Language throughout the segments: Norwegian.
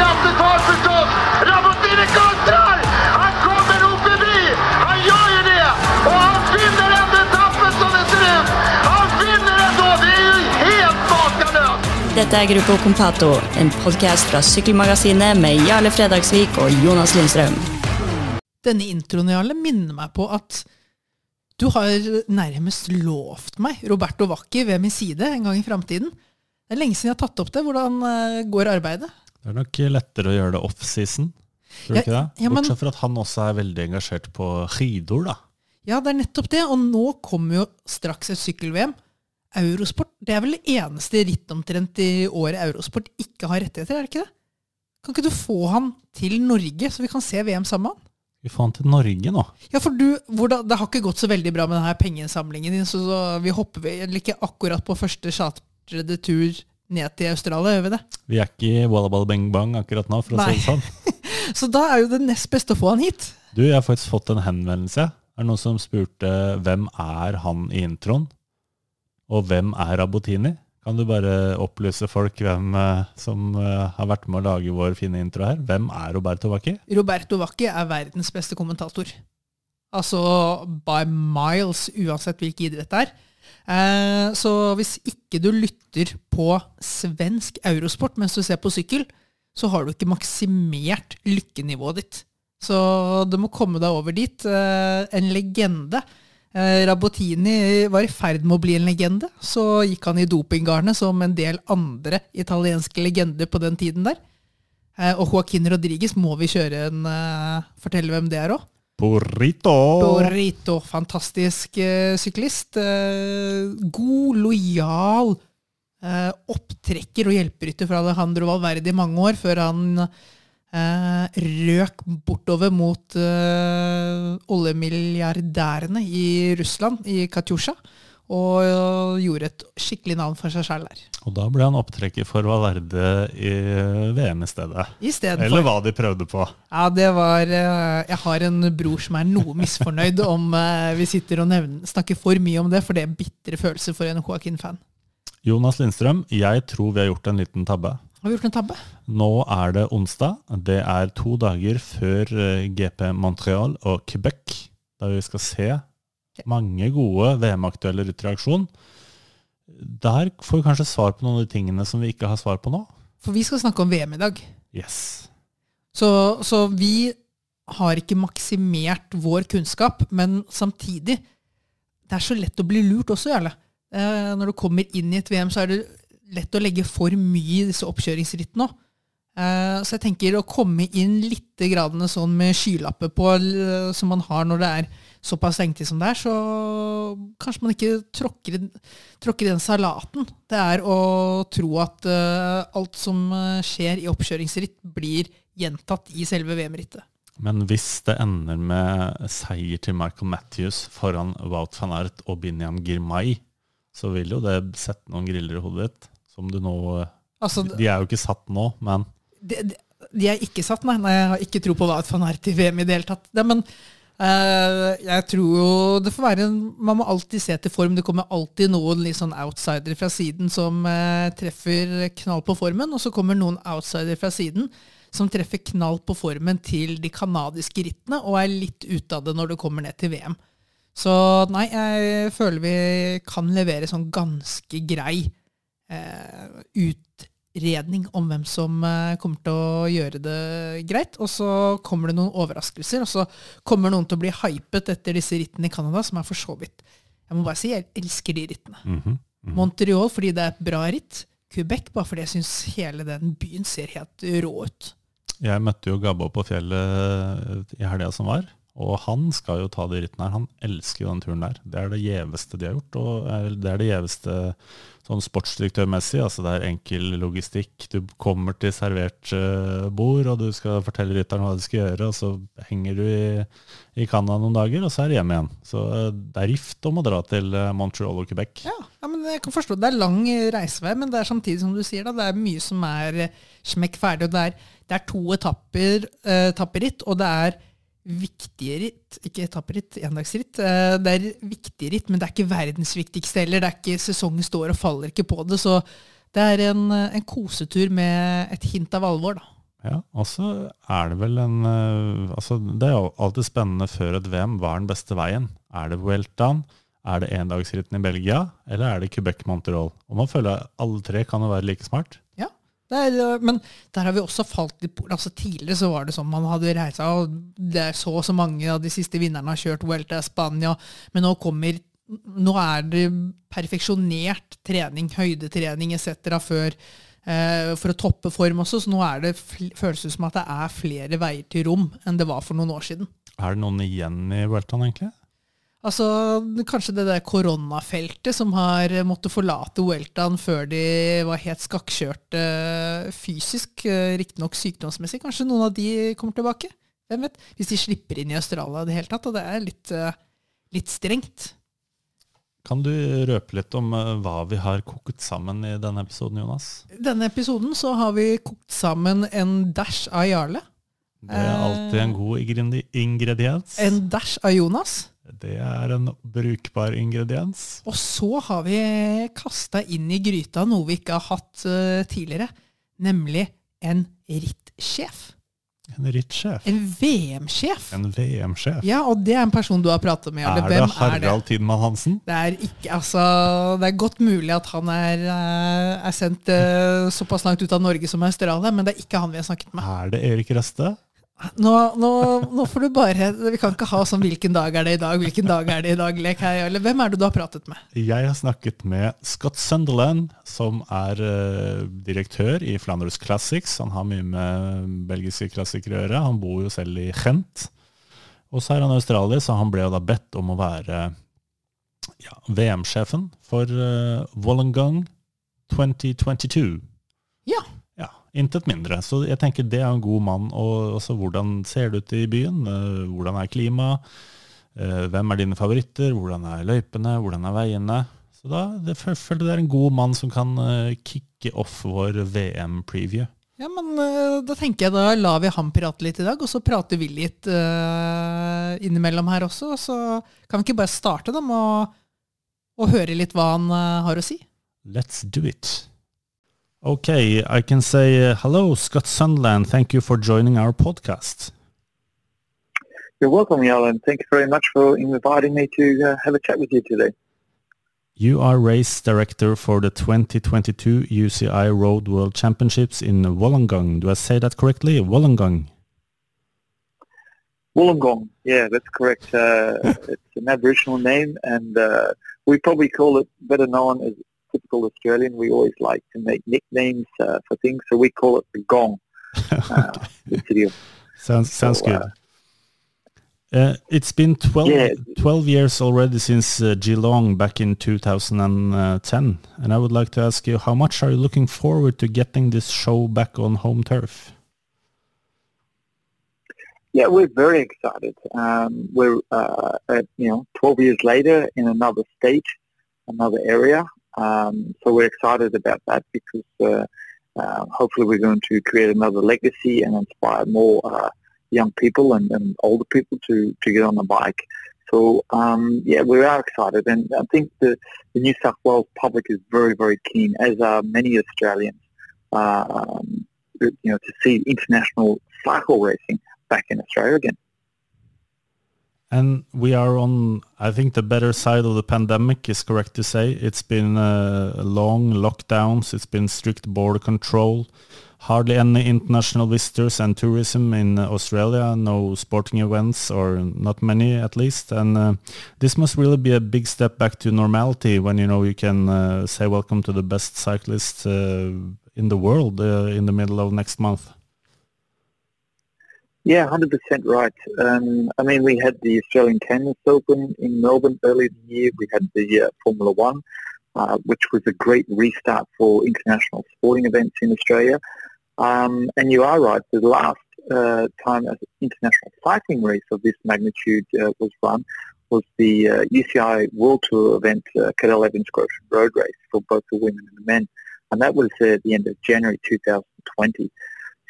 krafttag förstås! Rabottini kontrar! Han kommer nog förbi! Han gör ju det! Och han vinner ändå etappen som det ser ut! Han vinner ändå! Det är ju helt makalöst! Dette er Gruppo Compato, en podkast fra Sykkelmagasinet med Jarle Fredagsvik og Jonas Lindstrøm. Denne introen, Jarle, minner meg på at du har nærmest lovt meg Roberto Vacchi ved min side en gang i framtiden. Det er lenge siden jeg har tatt opp det. Hvordan eh, går arbeidet? Det er nok lettere å gjøre det off-season. Tror du Ja, ikke det? ja, men- Bortsett fra at han også er veldig engasjert på skidor, da. Ja, det er nettopp det. Og nå kommer jo straks et sykkel-VM. Eurosport det er vel det eneste ritt omtrent i året Eurosport ikke har rettigheter, er det ikke det? Kan ikke du få han til Norge, så vi kan se VM sammen? med han? Vi får han til Norge nå. Ja, for du, da, Det har ikke gått så veldig bra med denne pengeinnsamlingen din, så, så vi hopper vel ikke akkurat på første chartrede tur ned til Australia, gjør vi det? Vi er ikke i Bang Bang akkurat nå, for å Nei. si det sånn. Så da er jo det nest beste å få han hit. Du, jeg har faktisk fått en henvendelse. Er det noen som spurte hvem er han i introen? Og hvem er Rabotini? Kan du bare opplyse folk hvem eh, som eh, har vært med å lage vår fine intro her? Hvem er Roberto Wacchi? Roberto Wacchi er verdens beste kommentator. Altså by miles, uansett hvilken idrett det er. Eh, så hvis ikke du lytter på svensk eurosport mens du ser på sykkel, så har du ikke maksimert lykkenivået ditt. Så du må komme deg over dit. Eh, en legende. Eh, Rabotini var i ferd med å bli en legende. Så gikk han i dopinggarnet som en del andre italienske legender på den tiden der. Og Joaquin Rodriguez må vi kjøre en Fortelle hvem det er òg. Porrito! Burrito. fantastisk eh, syklist. Eh, god, lojal eh, opptrekker og hjelperytter for Alejandro Valverde i mange år, før han eh, røk bortover mot eh, oljemilliardærene i Russland, i Katjusha, og eh, gjorde et skikkelig navn for seg sjøl der. Og da ble han opptrekker for Valverde i VM i stedet. I stedet Eller for hva de prøvde på. Ja, det var eh, Jeg har en bror som er noe misfornøyd om vi sitter og nevner, snakker for mye om det, for det er bitre følelser for en Joaquin-fan. Jonas Lindstrøm, jeg tror vi har gjort en liten tabbe. Har vi gjort en tabbe? Nå er det onsdag. Det er to dager før GP Montreal og Quebec, der vi skal se mange gode VM-aktuelle rytterreaksjon. Der får vi kanskje svar på noen av de tingene som vi ikke har svar på nå. For vi skal snakke om VM i dag. Yes. Så, så vi har ikke maksimert vår kunnskap, men samtidig Det er så lett å bli lurt også, Jarle. Eh, når du kommer inn i et VM, så er det lett å legge for mye i disse oppkjøringsrittene òg. Eh, så jeg tenker å komme inn litt grann sånn med skylapper på, l- som man har når det er såpass lengtid som det er, så kanskje man ikke tråkker, tråkker den salaten. Det er å tro at eh, alt som eh, skjer i oppkjøringsritt, blir gjentatt i selve VM-rittet. Men hvis det ender med seier til Michael Matthews foran Wout van Aert og Binyam Girmay, så vil jo det sette noen griller i hodet ditt. Som du nå Altså, De er jo ikke satt nå, men de, de, er ikke satt, nei. nei. Jeg har ikke tro på hva van Aert i VM i det hele tatt. Det, men uh, jeg tror jo det får være Man må alltid se til form. Det kommer alltid noen litt sånn outsider fra siden som uh, treffer knall på formen, og så kommer noen outsider fra siden som treffer knall på formen til de kanadiske rittene, og er litt ute av det når det kommer ned til VM. Så nei, jeg føler vi kan levere sånn ganske grei eh, utredning om hvem som eh, kommer til å gjøre det greit. Og så kommer det noen overraskelser, og så kommer noen til å bli hypet etter disse rittene i Canada, som er for så vidt Jeg må bare si jeg elsker de rittene. mhm. Montreal fordi det er et bra ritt. Quebec bare fordi jeg syns hele den byen ser helt rå ut. Jeg møtte jo Gabbo på fjellet i helga som var, og han skal jo ta de rittene her. Han elsker jo den turen der. Det er det gjeveste de har gjort, og det er det gjeveste sånn sportsdirektørmessig. Altså det er enkel logistikk. Du kommer til servert eh, bord, og du skal fortelle rytteren hva de skal gjøre, og så henger du i, i Canada noen dager, og så er du hjemme igjen. Så eh, det er rift om å dra til eh, Montreal og Quebec. Ja, ja, men jeg kan forstå Det er lang reisevei, men det er samtidig som du sier, da, det er mye som er smekk ferdig. og Det er, det er to etapper, eh, etapperitt, og det er viktige ritt. Ikke etapperitt, endagsritt. Eh, det er viktige ritt, men det er ikke verdens viktigste heller. Det er ikke Sesongen står og faller ikke på det. Så det er en, en kosetur med et hint av alvor, da. Ja, og så er det vel en eh, altså Det er jo alltid spennende før et VM. Hva er den beste veien? Er det Weltan? Er det endagsritten i Belgia? Eller er det Quebec Montreal? Og man føler at alle tre kan jo være like smart. Er, øh, men der har vi også falt litt altså Tidligere så var det sånn man hadde reisa, og det er så og så mange av de siste vinnerne har kjørt Vuelta Spania, men nå kommer nå er det perfeksjonert trening, høydetrening etc. før eh, for å toppe form også, så nå er det føles det som at det er flere veier til rom enn det var for noen år siden. Er det noen igjen i Vueltaen, egentlig? Altså, Kanskje det der koronafeltet som har måttet forlate Weltan før de var helt skakkjørte fysisk, eh, riktignok sykdomsmessig. Kanskje noen av de kommer tilbake? Hvem vet? Hvis de slipper inn i Australia i det hele tatt. Og det er litt, eh, litt strengt. Kan du røpe litt om eh, hva vi har kokt sammen i denne episoden, Jonas? I denne episoden så har vi kokt sammen en dash av Jarle. Det er alltid en god ingrediens. En dash av Jonas. Det er en brukbar ingrediens. Og så har vi kasta inn i gryta noe vi ikke har hatt eh, tidligere. Nemlig en rittsjef. En rittsjef. En VM-sjef. En VM-sjef. Ja, og det er en person du har pratet med. Er det er det? Harald Tidmann Hansen? Det er, ikke, altså, det er godt mulig at han er, eh, er sendt uh, såpass langt ut av Norge som Australia, men det er ikke han vi har snakket med. Er det Erik Røste? Nå, nå, nå får du bare Vi kan ikke ha sånn 'hvilken dag er det i dag', 'hvilken dag er det i dag'-lek her. Eller Hvem er det du har pratet med? Jeg har snakket med Scott Sunderland, som er uh, direktør i Flanders Classics. Han har mye med belgiske klassikere å gjøre. Han bor jo selv i Gent. Og så er han australier, så han ble jo da bedt om å være ja, VM-sjefen for uh, Wollongong 2022. Intet mindre. Så jeg tenker det er en god mann. Og også hvordan ser det ut i byen? Eh, Hvordan er klimaet? Eh, Hvem er dine favoritter? Hvordan er løypene? Hvordan er veiene? Så da det, føler det er en god mann som kan eh, kicke off vår VM-preview. Ja, men da tenker jeg da lar vi ham prate litt i dag, og så prater vi litt uh, innimellom her også. Så kan vi ikke bare starte da med å, å høre litt hva han uh, har å si? Let's do it. Okay, I can say uh, hello, Scott Sunderland. Thank you for joining our podcast. You're welcome, Yalan. Thank you very much for inviting me to uh, have a chat with you today. You are race director for the 2022 UCI Road World Championships in Wollongong. Do I say that correctly? Wollongong. Wollongong, yeah, that's correct. Uh, it's an Aboriginal name, and uh, we probably call it better known as typical Australian. We always like to make nicknames uh, for things, so we call it the Gong, uh, the city of Sounds sounds So, good. uh, Uh, it's been 12, Yeah. 12 years already since uh, Geelong back in 2010, and I would like to ask you, how much are you looking forward to getting this show back on home turf? Yeah, we're very excited. Um, we're, uh, at, you know, 12 years later in another state, another area. Um, so we're excited about that because uh, uh, hopefully we're going to create another legacy and inspire more uh, young people and, and older people to, to get on the bike. So um, yeah, we are excited, and I think the, the New South Wales public is very, very keen, as are many Australians, uh, um, you know, to see international cycle racing back in Australia again. And we are on, I think, the better side of the pandemic is correct to say. It's been uh, long lockdowns, it's been strict border control, hardly any international visitors and tourism in Australia, no sporting events, or not many at least. And uh, this must really be a big step back to normality when, you know, you can uh, say welcome to the best cyclist uh, in the world uh, in the middle of next month. Yeah, 100% right. Um, I mean, we had the Australian Canvas Open in Melbourne earlier in the year. We had the uh, Formula One, uh, which was a great restart for international sporting events in Australia. Um, and you are right. The last uh, time an international cycling race of this magnitude uh, was run was the uh, UCI World Tour event, uh, Cadel Evans Grosvenor Road Race for both the women and the men. And that was uh, at the end of January 2020.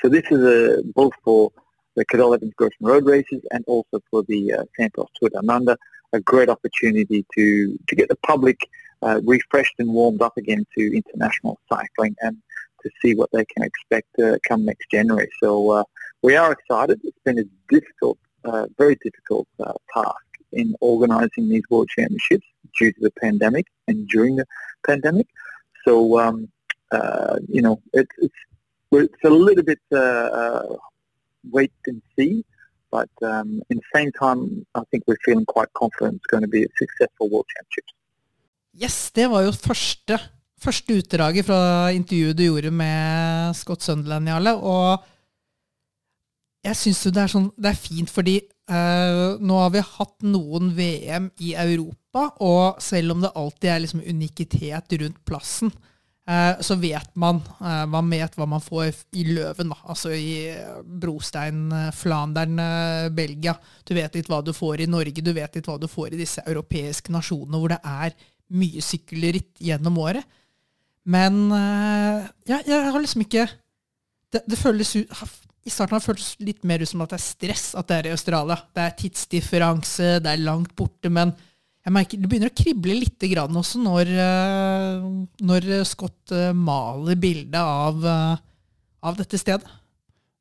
So this is a, both for the Cadel Evans Grosvenor Road races and also for the uh, Santos Tour Under, a great opportunity to, to get the public uh, refreshed and warmed up again to international cycling and to see what they can expect uh, come next January. So uh, we are excited. It's been a difficult, uh, very difficult uh, task in organising these World Championships due to the pandemic and during the pandemic. So um, you know, it's it's it's a little bit wait and see. But um, in the same time, I think we're feeling quite confident it's going to be a successful World Championships. Yes, det var jo første, første utdraget fra intervjuet du gjorde med Scott Sunderland, Jarle. Og jeg syns jo det er, sånn, det er fint, fordi uh, nå har vi hatt noen VM i Europa, og selv om det alltid er liksom unikitet rundt plassen, så vet man eh, man vet hva man får i Løven, da. altså i Brostein, eh, Flandern, eh, Belgia. Du vet litt hva du får i Norge, du vet litt hva du får i disse europeiske nasjonene hvor det er mye sykkelritt gjennom året. Men eh, ja, jeg har liksom ikke det, det føles ut I starten har det føltes litt mer ut som at det er stress at det er i Australia. Det er tidsdifferanse, det er langt borte, men jeg merker, det begynner å krible litt grann også når, eh, når Scott eh, maler bildet av, eh, av dette stedet.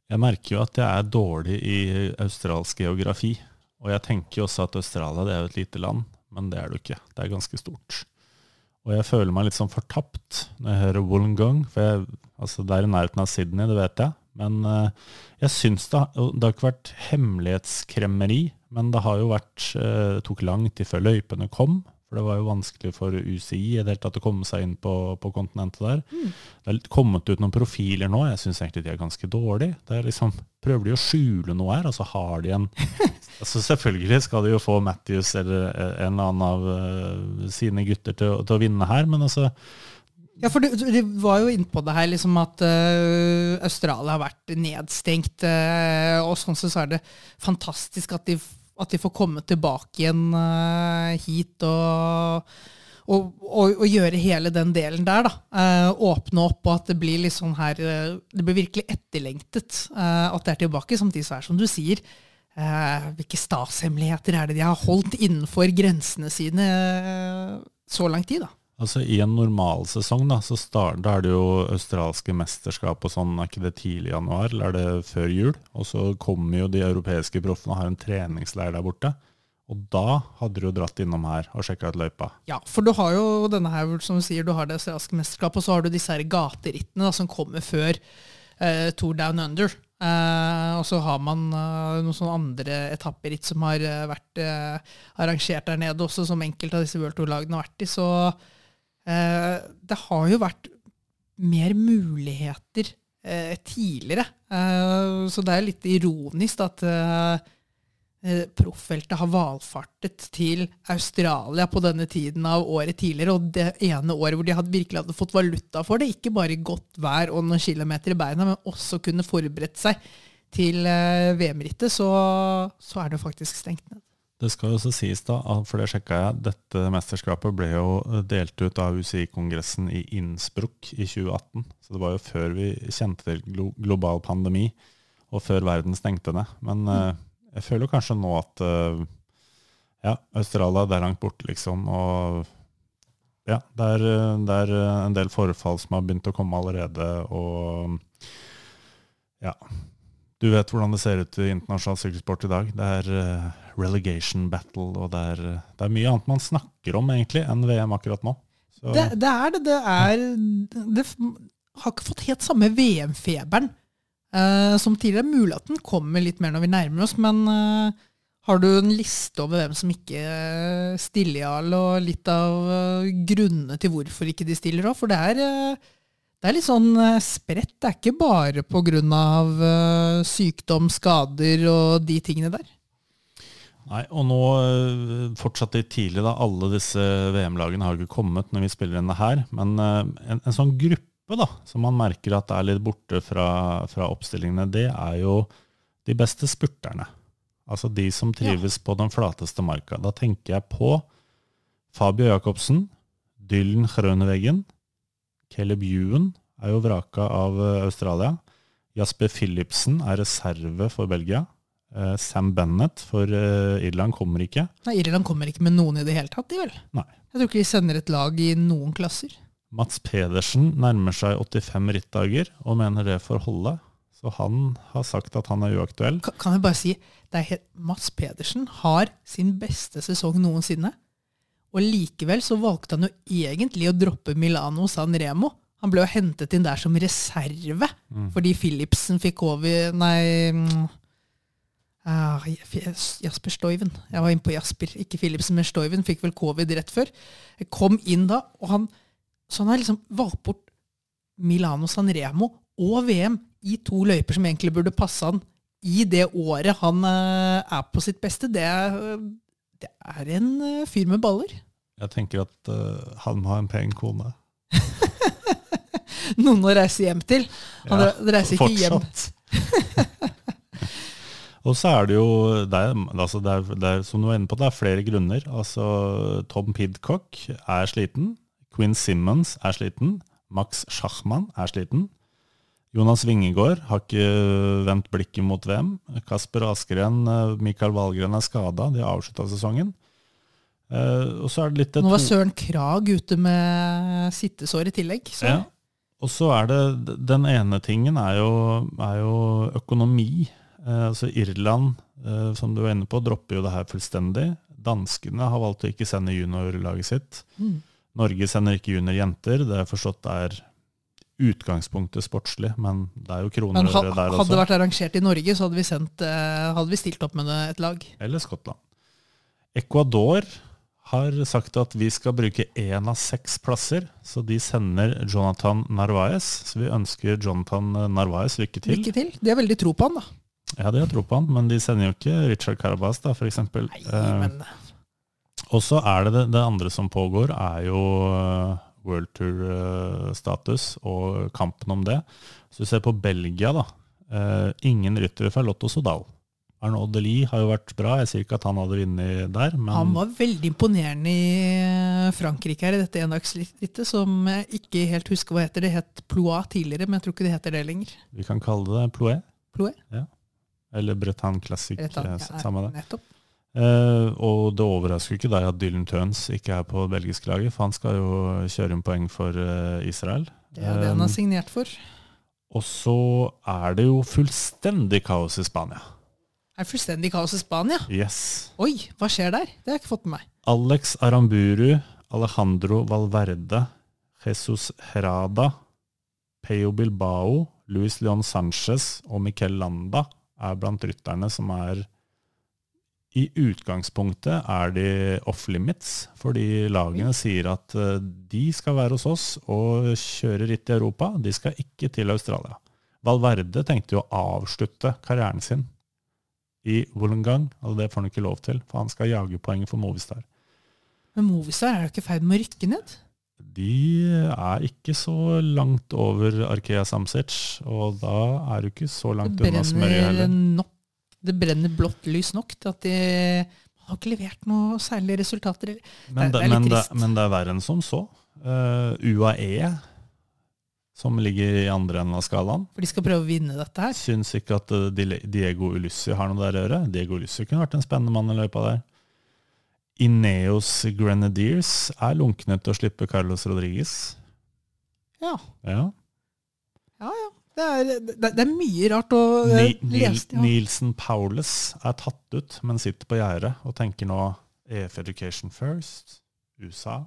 Jeg merker jo at jeg er dårlig i australsk geografi. Og jeg tenker også at Australia det er jo et lite land, men det er det jo ikke. Det er ganske stort. Og jeg føler meg litt sånn fortapt når jeg hører Wollongong. For jeg, altså det er i nærheten av Sydney, det vet jeg. Men eh, jeg syns det, det har ikke vært hemmelighetskremmeri. Men det har jo vært eh, Det tok lang tid før løypene kom. For det var jo vanskelig for UCI i det å komme seg inn på, på kontinentet der. Det er kommet ut noen profiler nå. Jeg syns egentlig de er ganske dårlige. Det er liksom, Prøver de å skjule noe her, og så har de en altså Selvfølgelig skal de jo få Matthews eller en eller annen av sine gutter til, til å vinne her, men altså Ja, for du, du var jo inne på det her, liksom at uh, Australia har vært nedstengt. Uh, og sånn så er det fantastisk at de, at de får komme tilbake igjen uh, hit og, og, og, og gjøre hele den delen der. da. Åpne opp, og at det blir litt sånn her Det blir virkelig etterlengtet at det er tilbake. Samtidig så er som du sier, hvilke statshemmeligheter er det de har holdt innenfor grensene sine så lang tid? da? Altså I en normalsesong da, så start, da er det jo australske mesterskap og sånn, er ikke det tidlig i januar, eller er det før jul? Og så kommer jo de europeiske proffene og har en treningsleir der borte. Og da hadde du jo dratt innom her og sjekka ut løypa. Ja, for du har jo denne her, som du sier, du har det australske mesterskapet, og så har du disse her gaterittene da, som kommer før eh, Tour Down Under. Eh, og så har man eh, noen sånne andre etapperitt som har eh, vært arrangert der nede også, som enkelte av disse World Tour-lagene har vært i. Så det har jo vært mer muligheter eh, tidligere. Eh, så det er litt ironisk at eh, eh, profffeltet har valfartet til Australia på denne tiden av året tidligere, og det ene året hvor de hadde virkelig hadde fått valuta for det. Ikke bare godt vær og noen kilometer i beina, men også kunne forberedt seg til eh, VM-rittet, så, så er det faktisk stengt ned. Det skal jo også sies, da, for det sjekka jeg, dette mesterskapet ble jo delt ut av UCI-kongressen i Innsbruck i 2018. Så det var jo før vi kjente til glo global pandemi, og før verden stengte ned. Men eh, jeg føler kanskje nå at eh, ja, Australia det er langt borte, liksom. Og ja, det er, eh, det er eh, en del forfall som har begynt å komme allerede. Og ja, du vet hvordan det ser ut i internasjonal sykkelsport i dag. Det er uh, relegation battle, og det er, det er mye annet man snakker om egentlig enn VM akkurat nå. Det, det er det. Det er Det har ikke fått helt samme VM-feberen uh, som tidligere. Mulig at den kommer litt mer når vi nærmer oss, men uh, har du en liste over hvem som ikke stiller stiller, Jarl, og litt av eh, grunnene til hvorfor ikke de stiller òg? For det er, eh, det er litt sånn eh, spredt. Det er ikke bare pga. Uh, sykdom, skader og de tingene der. Nei, og nå eh, fortsatt litt tidlig, da. Alle disse VM-lagene har ikke kommet når vi spiller inn det her. Men eh, en, en sånn gruppe da, som man merker at er litt borte fra, fra oppstillingene, det er jo de beste spurterne. Altså de som trives på den flateste marka. Da tenker jeg på Fabio Jacobsen, Dylan Grøneveggen, Caleb Ewan er jo vraka av eh, Australia. Jasper Philipsen er reserve for Belgia. Eh, Sam Bennett for eh, Irland kommer ikke. Nei, Irland kommer ikke med noen i det hele tatt, de vel? Nei. Jeg tror ikke de sender et lag i noen klasser. Mats Pedersen nærmer seg 85 rittdager og mener det får holde. Så han har sagt at han er uaktuell. Kan, kan jeg bare si, er Mats Pedersen har sin beste sesong noensinne. Og likevel så valgte han jo egentlig å droppe Milano San Remo. Han ble jo hentet inn der som reserve fordi Philipsen fikk over Nei mm, ah, Jasper Stoiven. Jeg var inne på Jasper, ikke Philipsen, men Stoiven fikk vel covid rett før. Jeg kom inn da, og han, så han har liksom valgt bort Milano San Remo og VM i to løyper som egentlig burde passe han i det året han eh, er på sitt beste. Det er, det er en eh, fyr med baller. Jeg tenker at uh, han må ha en pen kone. Noen å reise hjem til. Han Ja, reiser ikke hjem. Og så er det jo det er, altså det er, det er, Som du var inne på, det er flere grunner. Altså, Tom Pidcock er sliten. Quinn Simmons er sliten. Max Schachmann er sliten. Jonas Vingegård har ikke vendt blikket mot VM. Kasper Askeren, eh, Mikael Wahlgren er skada. De har avslutta sesongen. Uh, og så er det litt Nå var Søren Krag ute med sittesår i tillegg. Så Ja. Og så er det Den ene tingen er jo, er jo økonomi. Uh, altså Irland, uh, som du var inne på, dropper jo det her fullstendig. Danskene har valgt å ikke sende juniorlaget sitt. Mm. Norge sender ikke juniorjenter. Det er forstått er utgangspunktet sportslig, men det er jo kroner Men der hadde det vært arrangert i Norge, så hadde vi, sendt, eh, hadde vi stilt opp med et lag. Eller Skottland. Ecuador har sagt at vi skal bruke én av seks plasser, så de sender Jonathan Narvaez. Så vi ønsker Jonathan Narvaez lykke til. Lykke til. De har veldig tro på han, da. Ja, de har tro på han, men de sender jo ikke Richard Carabas, da, f.eks. Nei, Eh, og så er det, det det andre som pågår, er jo eh, World Tour-status og kampen om det. Så vi ser på Belgia, da. Eh, ingen ryttere fra Lotto Sodal. Arnaud Deli har jo vært bra. Jeg sier ikke at han hadde vunnet der, men han var veldig imponerende i eh, Frankrike her i dette endagsrittet, som jeg ikke helt husker hva heter. Det het Plois tidligere, men jeg tror ikke det heter det lenger. vi kan kalle det Plouet. Plois? Eller Bretagne Classic. Bretagne an- eh, ja, samme det. Nettopp. Eh, og det overrasker ikke deg at Dylan Tøns ikke er på belgisk laget, for han skal jo kjøre inn poeng for uh, Israel. Det er det han har Eh, signert for. og så er det jo fullstendig kaos i Spania. Er det fullstendig kaos i Spania? Yes. Oi, hva skjer der? Det har jeg ikke fått med meg. Alex Aramburu, Alejandro Valverde, Jesus Herada, Peo Bilbao, Luis Leon Sanchez og Miquel Landa er blant rytterne som er I utgangspunktet er de off limits, fordi lagene sier at eh, de skal være hos oss og kjøre ritt i Europa. De skal ikke til Australia. Valverde tenkte jo å avslutte karrieren sin i Wollongang, og det får han ikke lov til, for han skal jage poeng for Movistar. Men Movistar er jo ikke i ferd med å rykke ned. De er ikke så langt over Arkea Samsic, og da er du ikke så langt unna smørje brenner, nok, det brenner blått lys nok til at de har ikke levert noe særlige resultater. Men det det, er litt men, det, men det er verre enn som så. Uh, UAE, som ligger i andre enden av skalaen, For de skal prøve å vinne dette her. syns ikke at eh, Diego Ulussi har noe der å gjøre. Diego Ulussi kunne vært en spennende mann i løypa der. Ineos Grenadiers er lunkne til å slippe Carlos Rodriguez. Ja, Ja. ja. ja. Det er, det, det er mye rart å Ni, eh, Nil, lese. Ja. Nielsen Paulus er tatt ut, men sitter på gjerdet og tenker nå EF Education First, USA.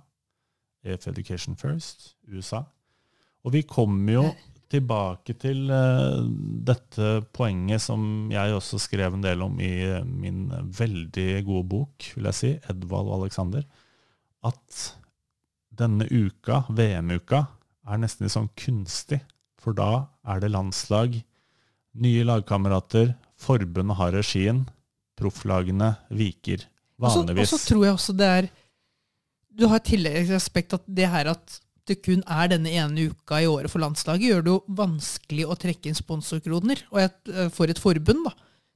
EF Education First, USA. Og vi kommer jo tilbake til uh, dette poenget som jeg også skrev en del om i eh, min veldig gode bok, vil jeg si, Edvald og Alexander, at denne uka, VM-uka, er nesten litt sånn kunstig. For da er det landslag, nye lagkamerater, forbundet har regien, profflagene viker. Vanligvis. Og så tror jeg også det er Du har et tilleggsaspekt at det her at det kun er denne ene uka i året for landslaget, gjør det jo vanskelig å trekke inn sponsorkroner. Og et, eh, for et forbund, da.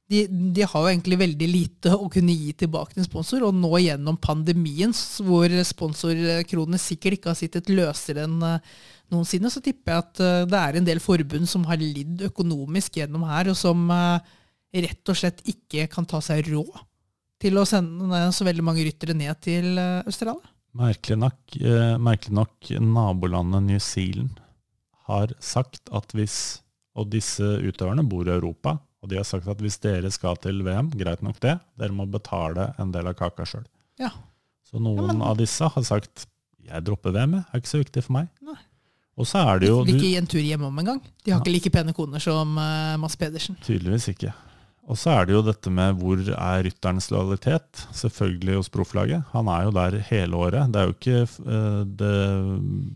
De, de har jo egentlig veldig lite å kunne gi tilbake til en sponsor, og nå gjennom pandemien, hvor sponsorkronene sikkert ikke har sittet løsere enn eh, noensinne, så tipper jeg at eh, det er en del forbund som har lidd økonomisk gjennom her, og som eh, rett og slett ikke kan ta seg råd til å sende så veldig mange ryttere ned til Australia. Merkelig nok, merkelig nok nabolandet New Zealand har sagt at hvis Og disse utøverne bor i Europa, og de har sagt at hvis dere skal til VM, greit nok det, dere må betale en del av kaka sjøl. Ja. Så noen Ja, men- av disse har sagt jeg dropper VM, det er ikke så viktig for meg. Nei. Og så er det jo Vil ikke gi en tur hjemom engang. De har ikke like pene koner som uh, Mads Pedersen. Tydeligvis ikke. Og så er det jo dette med hvor er rytterens lojalitet? Selvfølgelig hos profflaget. Han er jo der hele året. Det er jo ikke eh, det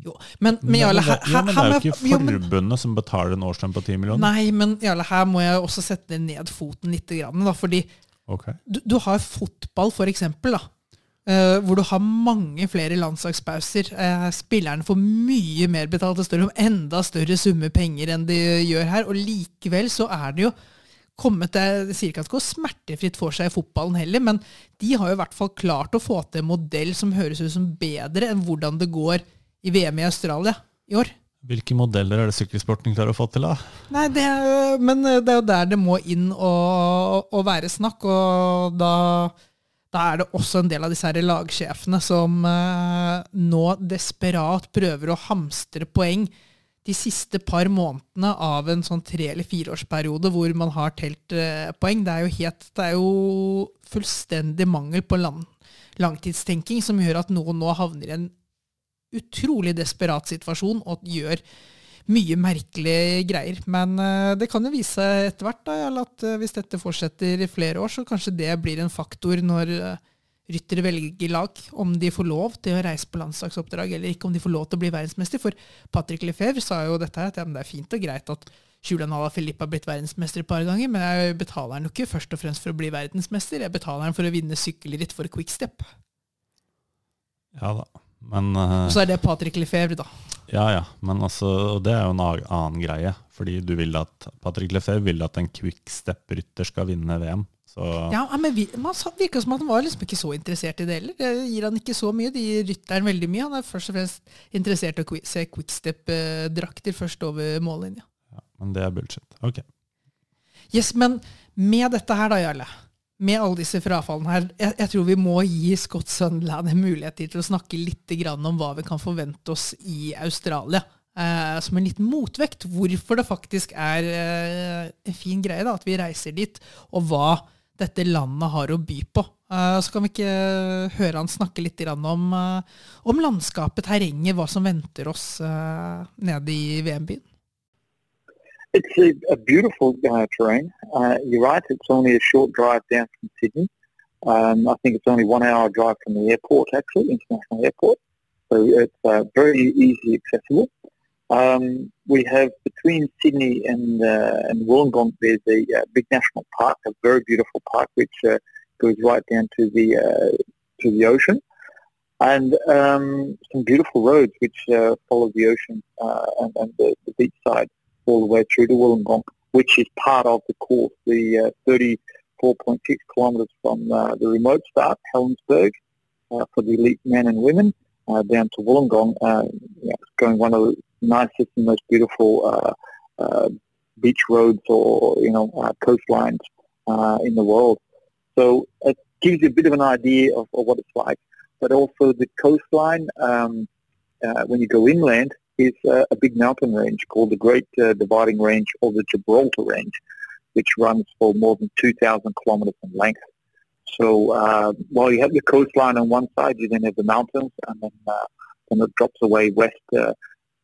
Jo, men, men Jarle, her, her, det, men det er jo ikke forbundet som betaler en årslønn på 10 millioner. Nei, men Jarle, her må jeg også sette ned foten litt. Grann, da, fordi okay. du, du har fotball, for eksempel, da, eh, hvor du har mange flere landslagspauser. Eh, spillerne får mye mer betalt og større, enda større summer penger enn de gjør her. Og likevel så er det jo kommet det, Jeg sier ikke at det går smertefritt for seg i fotballen heller, men de har jo i hvert fall klart å få til en modell som høres ut som bedre enn hvordan det går i VM i Australia i år. Hvilke modeller er det sykkelsporten klarer å få til, da? Nei, det er, men det er jo der det må inn og, og være snakk, og da, da er det også en del av disse her lagsjefene som eh, nå desperat prøver å hamstre poeng de siste par månedene av en sånn tre- eller fireårsperiode hvor man har telt eh. Det er jo helt, det er jo fullstendig mangel på land, langtidstenking som gjør at noen nå havner i en utrolig desperat situasjon og gjør mye merkelige greier. Men eh, det kan jo vise seg etter hvert da, at eh, hvis dette fortsetter i flere år, så kanskje det blir en faktor når ryttere velger lag, om de får lov til å reise på landslagsoppdrag eller ikke, om de får lov til å bli verdensmester. For Patrick Lefebvre sa jo dette her, at ja, det er fint og greit at Julian Alaphilippe har blitt verdensmester et par ganger, men jeg betaler han jo ikke først og fremst for å bli verdensmester, jeg betaler han for å vinne sykkelritt for Quickstep. Ja da. Men uh, så er det Patrick Lefebvre, da. Ja, ja. Men altså, og det er jo en annen greie. Fordi du vil at Patrick Lefebvre vil at en quickstep-rytter skal vinne VM. Så Ja, men vi, Man virker virka som at han var liksom ikke så interessert i det heller. Det gir han ikke så mye. De gir rytteren veldig mye. Han er først og fremst interessert i å se quickstep-drakter først over mållinja. ja, men det er bullshit. Ok. Yes, men med dette her, da, Jarle. Med alle disse frafallene her, jeg, jeg tror vi må gi Scott Sunderland en mulighet til å snakke litt grann om hva vi kan forvente oss i Australia. Eh, som en liten motvekt. Hvorfor det faktisk er eh, en fin greie da, at vi reiser dit, og hva dette landet har å by på. Eh, så kan vi ikke høre han snakke litt om, eh, om landskapet, terrenget, hva som venter oss eh, nede i VM-byen. It's a, a beautiful uh, terrain. Uh, you're right, it's only a short drive down from Sydney. Um, I think it's only one hour drive from the airport, actually, international airport. So it's uh, very easily accessible. Um, we have between Sydney and, uh, and Wollongong, there's a uh, big national park, a very beautiful park, which uh, goes right down to the uh, to the ocean, and um, some beautiful roads which uh, follow the ocean uh, and, and the, the beach side all the way through to Wollongong, which is part of the course, the uh, 34.6 kilometres from the remote start, Helensburgh, for the elite men and women, down to Wollongong, yeah, going one of the nicest and most beautiful uh, uh, beach roads or, you know, uh, coastlines in the world. So it gives you a bit of an idea of, of what it's like. But also the coastline, um, when you go inland, is uh, a big mountain range called the Great uh, Dividing Range or the Gibraltar Range, which runs for more than 2,000 kilometers in length. So uh, while you have the coastline on one side, you then have the mountains, and then, then it drops away west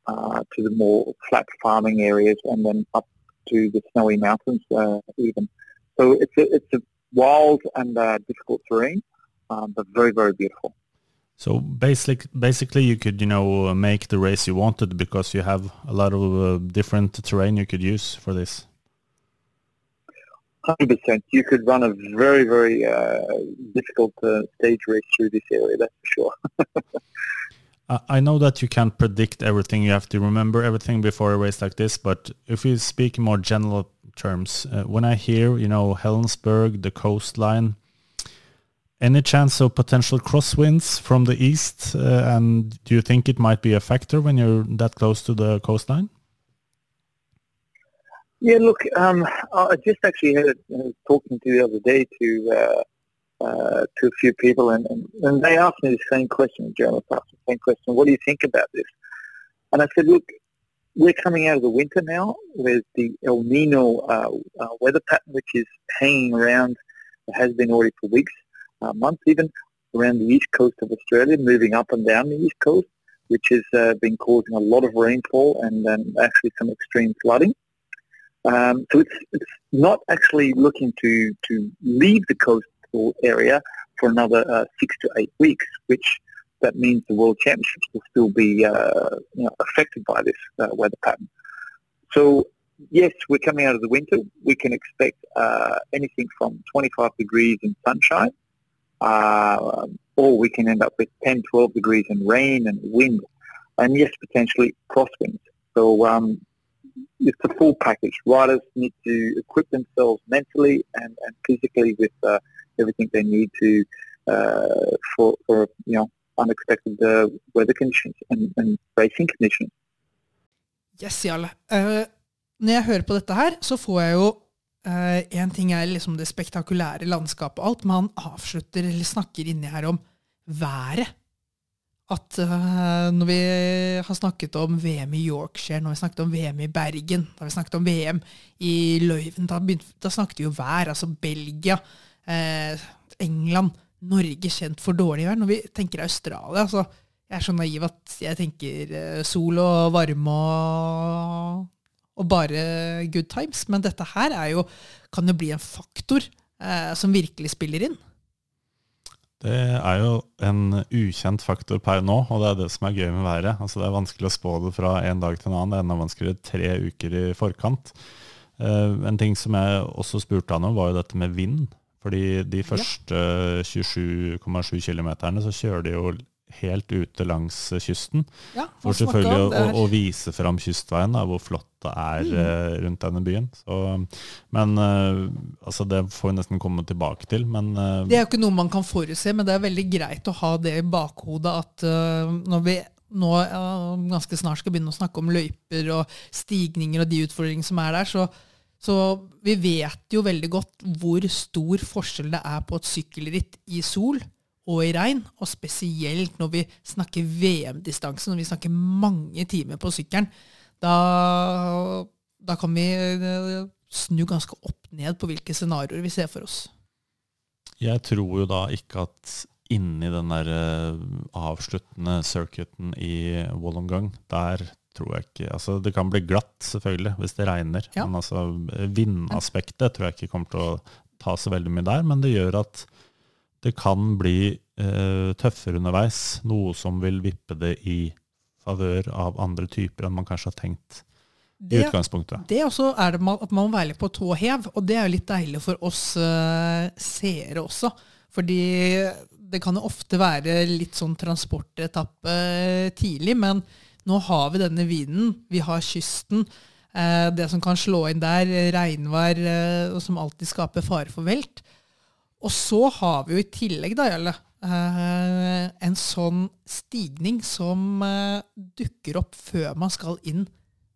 uh, uh, to the more flat farming areas, and then up to the snowy mountains uh, even. So it's a, it's a wild and uh, difficult terrain, um, but very, very beautiful. So basic, basically, you could you know make the race you wanted because you have a lot of uh, different terrain you could use for this. Hundred percent. You could run a very, very uh, difficult uh, stage race through this area. That's for sure. I know that you can't predict everything. You have to remember everything before a race like this. But if we speak in more general terms, uh, when I hear you know Helensburgh, the coastline, any chance of potential crosswinds from the east? Uh, and do you think it might be a factor when you're that close to the coastline? Yeah, look, um, I just actually had uh, talking to the other day to uh, to a few people, and, and, and they asked me the same question. Journalists asked the same question. What do you think about this? And I said, look, we're coming out of the winter now. There's the El Nino uh, uh, weather pattern, which is hanging around. Has been already for weeks, uh, months even, around the east coast of Australia, moving up and down the east coast, which has uh, been causing a lot of rainfall and um, actually some extreme flooding. Um, so it's, it's not actually looking to, to leave the area for another uh, six to eight weeks, which that means the World Championships will still be uh, you know, affected by this uh, weather pattern. So yes, we're coming out of the winter. We can expect uh, anything from 25 degrees in sunshine, uh, or we can end up with 10, 12 degrees in rain and wind, and yes, potentially crosswinds. So um, it's a full package. Riders need to equip themselves mentally and, and physically with uh, everything they need to uh, for, for you know unexpected uh, weather conditions and, and racing conditions. Yes, Jarle. Uh, når jeg hører på dette her, så får jeg jo Én uh, ting er liksom det spektakulære landskapet og alt, men han avslutter eller snakker inni her om været. At uh, når vi har snakket om VM i Yorkshire, når vi snakket om VM i Bergen, da vi snakket om VM i Løyven, da, da snakket vi jo vær. Altså Belgia, uh, England Norge kjent for dårlig vær. Når vi tenker Australia, så jeg er så naiv at jeg tenker eh, sol og varme og, og bare good times. Men dette her jo, kan jo bli en faktor eh, som virkelig spiller inn. Det er jo en ukjent faktor per nå, og det er det som er gøy med været. Altså Det er vanskelig å spå det fra en dag til en annen. Det er enda vanskeligere tre uker i forkant. Uh, en ting som jeg også spurte han om, var jo dette med vind. Fordi de første 27,7 km så kjører de jo helt ute langs kysten. Ja, for selvfølgelig å, å, vise fram kystveien, da, hvor flott det er mm. uh, rundt denne byen. Så, men uh, altså det får vi nesten komme tilbake til. Men, uh, det er jo ikke noe man kan forutse, men det er veldig greit å ha det i bakhodet at når vi nå ganske snart skal begynne å snakke om løyper og stigninger og de utfordringene som er der, så så vi vet jo veldig godt hvor stor forskjell det er på et sykkelritt i sol og i regn, og spesielt når vi snakker VM-distanse, når vi snakker mange timer på sykkelen. Da, da kan vi eh, snu ganske opp ned på hvilke scenarioer vi ser for oss. Jeg tror jo da ikke at inni den der eh, avsluttende circuiten i Wollongong, der tror jeg ikke altså Det kan bli glatt, selvfølgelig, hvis det regner. Ja. Men altså, vindaspektet tror jeg ikke kommer til å ta så veldig mye der. Men det gjør at det kan bli eh, tøffere underveis. Noe som vil vippe det i favør av andre typer enn man kanskje har tenkt i utgangspunktet. Det også er det at man må være litt på tå hev, og det er jo litt deilig for oss uh, seere også. Fordi det kan jo ofte være litt sånn transportetappe tidlig, men nå har vi denne vinen, vi har kysten. Eh, det som kan slå inn der, regnvær, eh, som alltid skaper fare for velt. Og så har vi jo i tillegg, da, Jarle, eh, en sånn stigning som dukker opp før man skal inn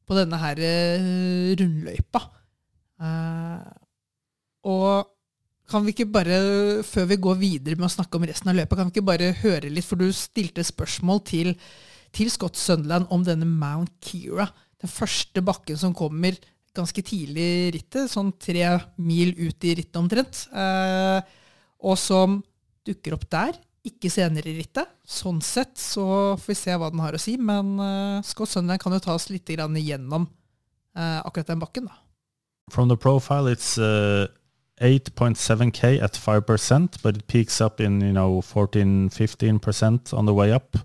på denne her rundløypa. Og kan vi ikke bare, før vi går videre med å snakke om resten av løpet, kan vi ikke bare høre litt, for du stilte spørsmål til til Scott Sunderland om denne Mount Kira. Den første bakken som kommer ganske tidlig i rittet, sånn tre mil ut i rittet omtrent. Eh, og som dukker opp der, ikke senere i rittet. Sånn sett så får vi se hva den har å si, men eh, Scott Sunderland kan jo ta oss litt igjennom eh, akkurat den bakken. da. From the profile, it's uh, 8.7k at 5%, but it peaks up in you know 14-15% on the way up.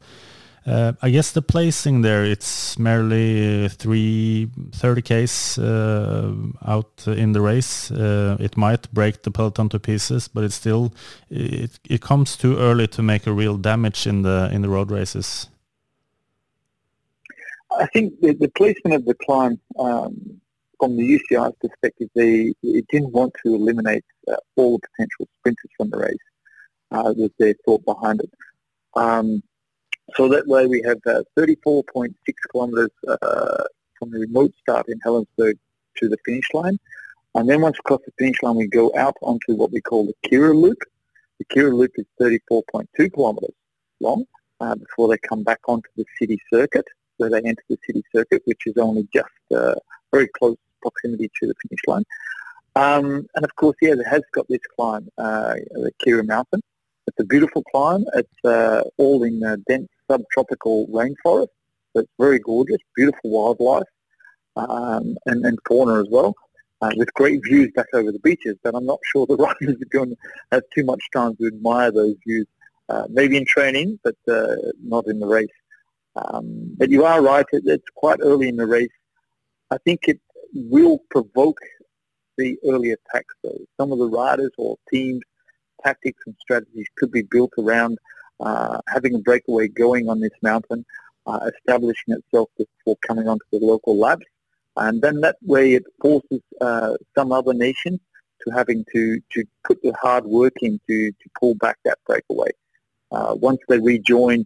Uh, I guess the placing there, it's merely three 30Ks uh, out in the race. Uh, it might break the peloton to pieces, but it's still, it, it comes too early to make a real damage in the, in the road races. I think the, the placement of the climb um, from the UCI's perspective, they it didn't want to eliminate uh, all potential sprinters from the race. Uh, was their thought behind it. Um, so that way we have uh, 34.6 kilometres uh, from the remote start in Helensburgh to the finish line. And then once across the finish line, we go out onto what we call the Kira Loop, The Kira Loop is 34.2 kilometres long uh, before they come back onto the city circuit, where they enter the city circuit, which is only just uh, very close proximity to the finish line. Um, and of course, yeah, it has got this climb, uh, the Kira Mountain. It's a beautiful climb. It's uh, all in dense subtropical rainforest. So it's very gorgeous, beautiful wildlife um, and, and fauna as well, uh, with great views back over the beaches. But I'm not sure the riders are going to have too much time to admire those views. Uh, maybe in training, but uh, not in the race. Um, but you are right; it, it's quite early in the race. I think it will provoke the early attacks. Though some of the riders or teams, tactics and strategies could be built around uh, having a breakaway going on this mountain, uh, establishing itself before coming onto the local labs, and then that way it forces uh, some other nation to having to, to put the hard work in to, to pull back that breakaway. Uh, once they rejoin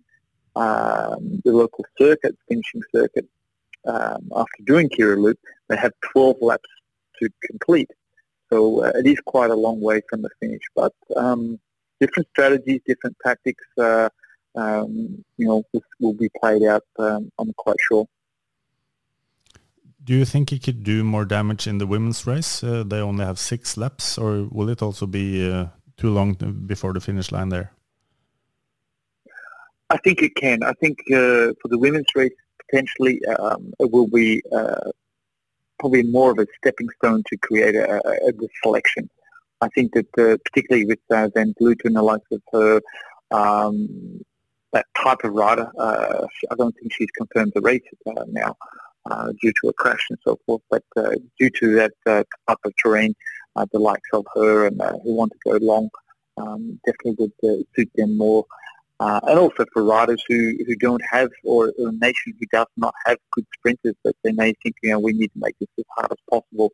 um, the local circuit, finishing circuit, um, after doing Kira Loop, they have 12 laps to complete. So uh, it is quite a long way from the finish. But um, different strategies, different tactics, uh, um, you know, this will be played out, um, I'm quite sure. Do you think he could do more damage in the women's race? Uh, they only have six laps, or will it also be uh, too long before the finish line there? I think it can. I think uh, for the women's race, potentially um, it will be uh, probably more of a stepping stone to create a, a good selection. I think that uh, particularly with uh, Van Vleuten and the likes of her, um, that type of rider, uh, I don't think she's confirmed the race uh, now uh, due to a crash and so forth, but uh, due to that type of terrain, the likes of her and who want to go long um, definitely would suit them more. And also for riders who, who don't have, or a nation who does not have good sprinters, that they may think, you know, we need to make this as hard as possible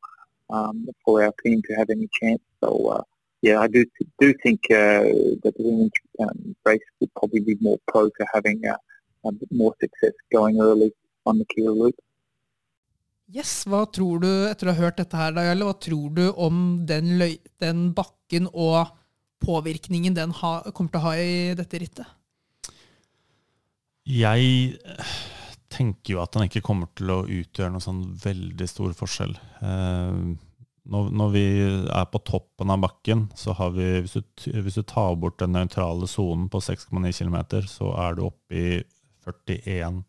um, for our team to have any chance. So, uh, yeah, I do do think uh, that the women's um, race would probably be more pro to having uh, a bit more success going early on the Kira route. Yes, Hva tror du etter å ha hørt dette her, Dajale, hva tror du om den, løy, den bakken og påvirkningen den ha, kommer til å ha i dette rittet? Jeg tenker jo at den ikke kommer til å utgjøre noen sånn veldig stor forskjell. Eh, når, når, vi er på toppen av bakken, så har vi Hvis du, hvis du tar bort den nøytrale sonen på 6,9 km, så er du oppe i 41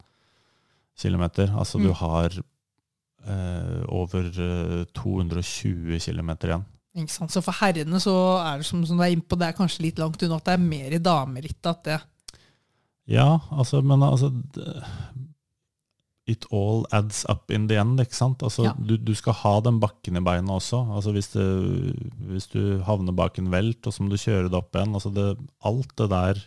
km. Altså mm. du har eh, over 220 km igjen. Ikke sant? Så for herrene så er det som, som du er innpå, det er kanskje litt langt unna at det er mer i damerittet at det Ja, altså, men altså It all adds up in the end, ikke sant? Altså, ja. du, du, skal ha den bakken i beina også. Altså, hvis, det, hvis du havner bak en velt, og så må du kjøre det opp igjen. Altså, det, alt det der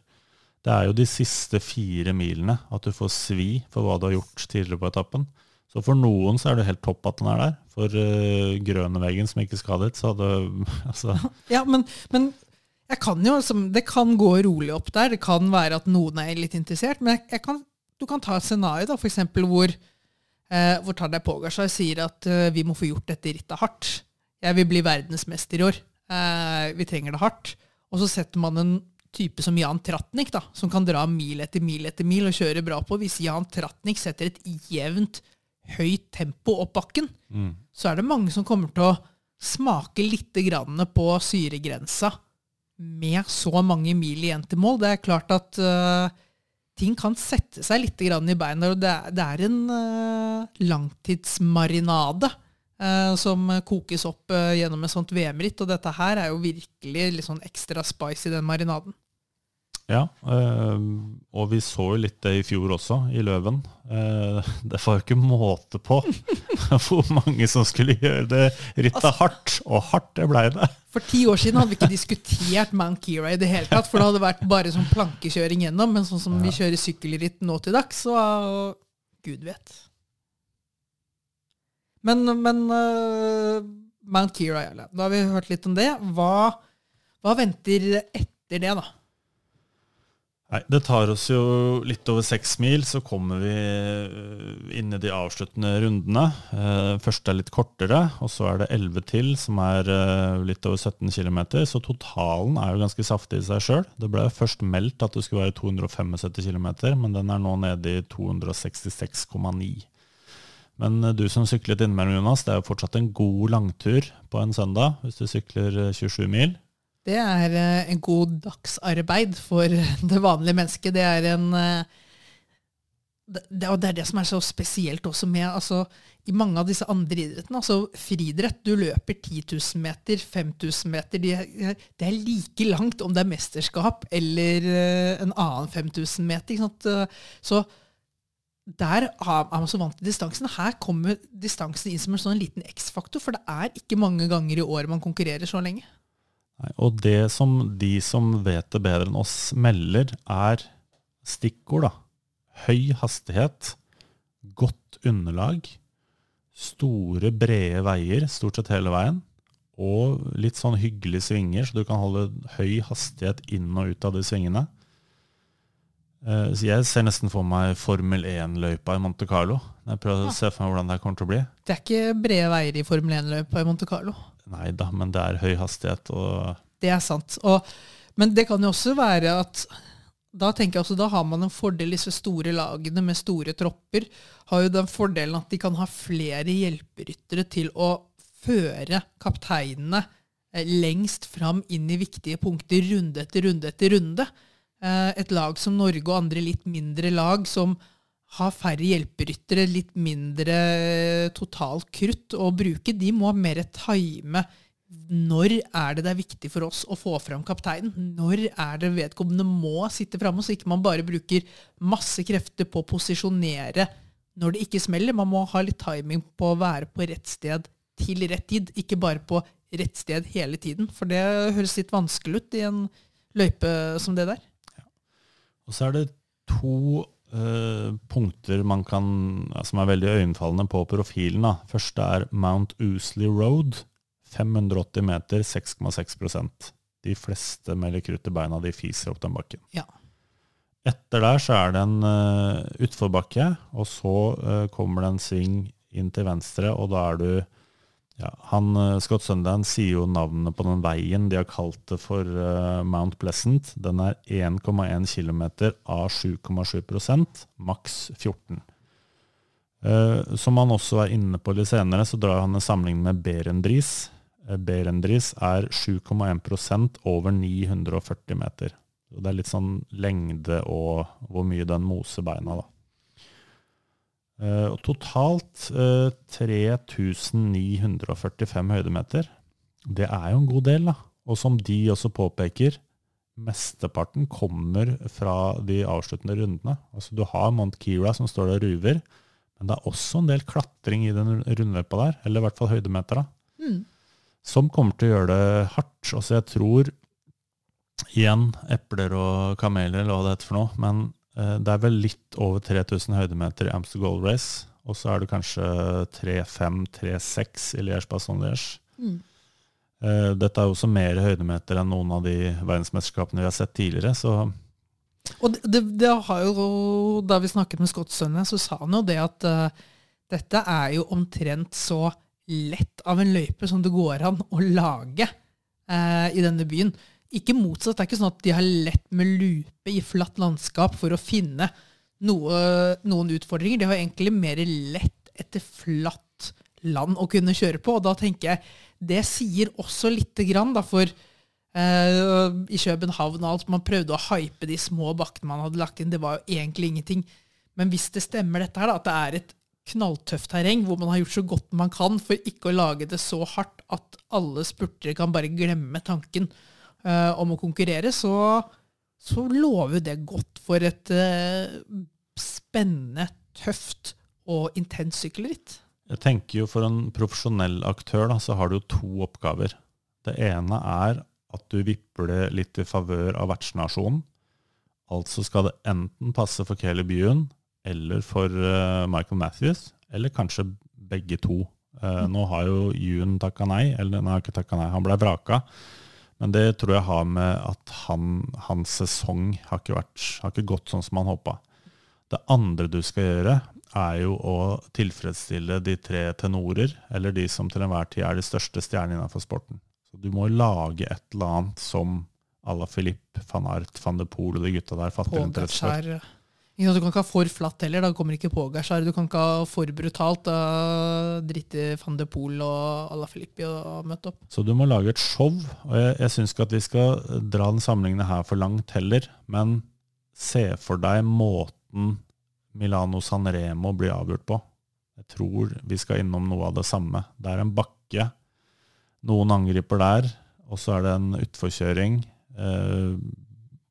Det er jo de siste fire milene at du får svi for hva du har gjort tidligere på etappen. Så for noen så er det helt topp at den er der. For uh, Grøneveggen som ikke skadet, så hadde altså. Ja, men, men kan jo, det kan gå rolig opp der. Det kan være at noen er litt interessert. Men jeg, kan, du kan ta et scenario da, for eksempel, hvor, eh, hvor Tadej Pogacar sier at eh, vi må få gjort dette rittet hardt. Jeg vil bli verdensmester i år. Eh, vi trenger det hardt. Og så setter man en type som Jan Tratnik, da, som kan dra mil etter mil etter mil og kjøre bra på. Hvis Jan Tratnik setter et jevnt høyt tempo opp bakken, mm. så er det mange som kommer til å smake litt på syregrensa med så mange mil igjen til mål. Det er klart at uh, ting kan sette seg litt i beina. og Det er, en uh, langtidsmarinade uh, som kokes opp gjennom et sånt VM-ritt. Og dette her er jo virkelig litt sånn ekstra spice i den marinaden. Ja, øh, og vi så jo litt det i fjor også, i Løven. Uh, det var jo ikke måte på hvor mange som skulle gjøre det rittet altså, hardt, og hardt det blei det. For ti år siden hadde vi ikke diskutert Mount Kira i det hele tatt, for det hadde vært bare sånn plankekjøring gjennom. Men sånn som vi kjører sykkelritt nå til dags, så gud vet. Men, men uh, Mount Kira, ja, da har vi hørt litt om det. Hva, hva venter etter det, da? Nei, Det tar oss jo litt over seks mil, så kommer vi øh, inn i de avsluttende rundene. Eh, Første er litt kortere, og så er det 11 til, som er øh, litt over 17 km. Så totalen er jo ganske saftig i seg sjøl. Det ble først meldt at det skulle være 275 km, men den er nå nede i 266,9. Men du som syklet innimellom, Jonas, det er jo fortsatt en god langtur på en søndag hvis du sykler øh, 27 mil. Det er eh, en god dagsarbeid for det vanlige mennesket. Det er en eh, det, det- og det er det som er så spesielt også med altså, I mange av disse andre idrettene, altså friidrett, du løper 10 000 meter, 5000 meter de, er- Det er like langt om det er mesterskap eller eh, en annen 5000 meter. Så der er er man så vant til distansen. Her kommer distansen inn som en sånn liten X-faktor, for det er ikke mange ganger i året man konkurrerer så lenge. Nei, og det som de som vet det bedre enn oss melder, er stikkord. da. Høy hastighet, godt underlag, store, brede veier stort sett hele veien, og litt sånn hyggelige svinger, så du kan holde høy hastighet inn og ut av de svingene. Eh, Så jeg ser nesten for meg Formel 1-løypa i Monte Carlo. Jeg prøver å se for meg hvordan det her kommer til å bli. Det er ikke brede veier i Formel 1-løypa i Monte Carlo. Nei da, men det er høy hastighet og Det er sant. Og, men det kan jo også være at da tenker jeg også, da har man en fordel, disse store lagene med store tropper har jo den fordelen at de kan ha flere hjelperyttere til å føre kapteinene eh, lengst fram inn i viktige punkter runde etter runde etter runde. Eh, Et lag som Norge og andre litt mindre lag som har færre hjelperyttere, litt mindre eh, totalt krutt å bruke, de må mer time når er det det er viktig for oss å få fram kapteinen? Når er det vedkommende må sitte framme, så ikke man bare bruker masse krefter på å posisjonere når det ikke smeller? Man må ha litt timing på å være på rett sted til rett tid, ikke bare på rett sted hele tiden. For det høres litt vanskelig ut i en løype som det der. Og så er det to eh, punkter man kan, ja, som er veldig øyenfallende på profilen. Da. Første er Mount Oosley Road. 580 meter, 6,6% De fleste med litt krutt i beina de fiser opp den bakken. Ja. Etter der så er det en uh, utforbakke, og så uh, kommer det en sving inn til venstre, og da er du ja, han, uh, Scott Sundan sier jo navnet på den veien. De har kalt det for uh, Mount Pleasant. Den er 1,1 km av 7,7% maks 14 Uh, som han også er inne på litt senere, så drar han en sammenligning med Berendris. Berendris er 7,1% over 940 meter. Det er litt sånn lengde og hvor mye den moser beina, da. Eh, og totalt eh, 3945 høydemeter. Det er jo en god del, da. Og som de også påpeker, mesteparten kommer fra de avsluttende rundene. Altså Du har Mount Kira som står der og ruver, men det er også en del klatring i den rundløypa der, eller i hvert fall høydemeter, da, Mm. som kommer til å gjøre det hardt. Altså jeg tror, igjen, epler og kameler, eller hva det heter for noe, men eh, det er vel litt over 3000 høydemeter i Amster Gold Race, og så er det kanskje 3-5-3-6 i Liège-Bastogne-Liège. Mm. Eh, Dette er jo også mer høydemeter enn noen av de verdensmesterskapene vi har sett tidligere, så Og det, det, det har jo, Da vi snakket med Scott Sønne, så sa han jo det at uh, dette er jo omtrent så lett av en løype som det går an å lage uh, i denne byen. Ikke motsatt. Det er ikke sånn at de har lett med lupe i flatt landskap for å finne noe, noen utfordringer. De har egentlig mer lett etter flatt land å kunne kjøre på. Og da tenker jeg det sier også lite grann, da, for eh, i København og alt, man prøvde å hype de små bakkene man hadde lagt inn. Det var jo egentlig ingenting. Men hvis det stemmer dette her, da, at det er et knalltøft terreng hvor man har gjort så godt man kan for ikke å lage det så hardt at alle spurtere kan bare glemme tanken eh, om å konkurrere, så, så lover det godt for et uh, spennende, tøft og intens sykkelritt. Jeg tenker jo For en profesjonell aktør da, så har du jo to oppgaver. Det ene er at du vipper det litt i favør av vertsnasjonen. Altså skal det enten passe for Kelly Byen eller for uh, Michael Matthews, eller kanskje begge to. Eh, nå har jo Ewan takka nei, eller han har ikke takka nei, han ble vraka. Men det tror jeg har med at han, hans sesong har ikke, vært, har ikke gått sånn som han håpa. Det andre du skal gjøre, er jo å tilfredsstille de tre tenorer, eller de som til enhver tid er de største stjernene innenfor sporten. Så Du må lage et eller annet som à la Philippe, van Art, van de Poel og de gutta der fatter interesse for. Du kan ikke ha for flatt heller, da kommer ikke Pogacar. Du kan ikke ha for brutalt, da driter van de Poel og Ala Filippi å møte opp. Så du må lage et show, og jeg, jeg syns ikke at vi skal dra den sammenligningen her for langt heller, men se for deg måten Milano San Remo blir avgjort på. Jeg tror vi skal innom noe av det samme. Det er en bakke, noen angriper der, og så er det en utforkjøring. Eh,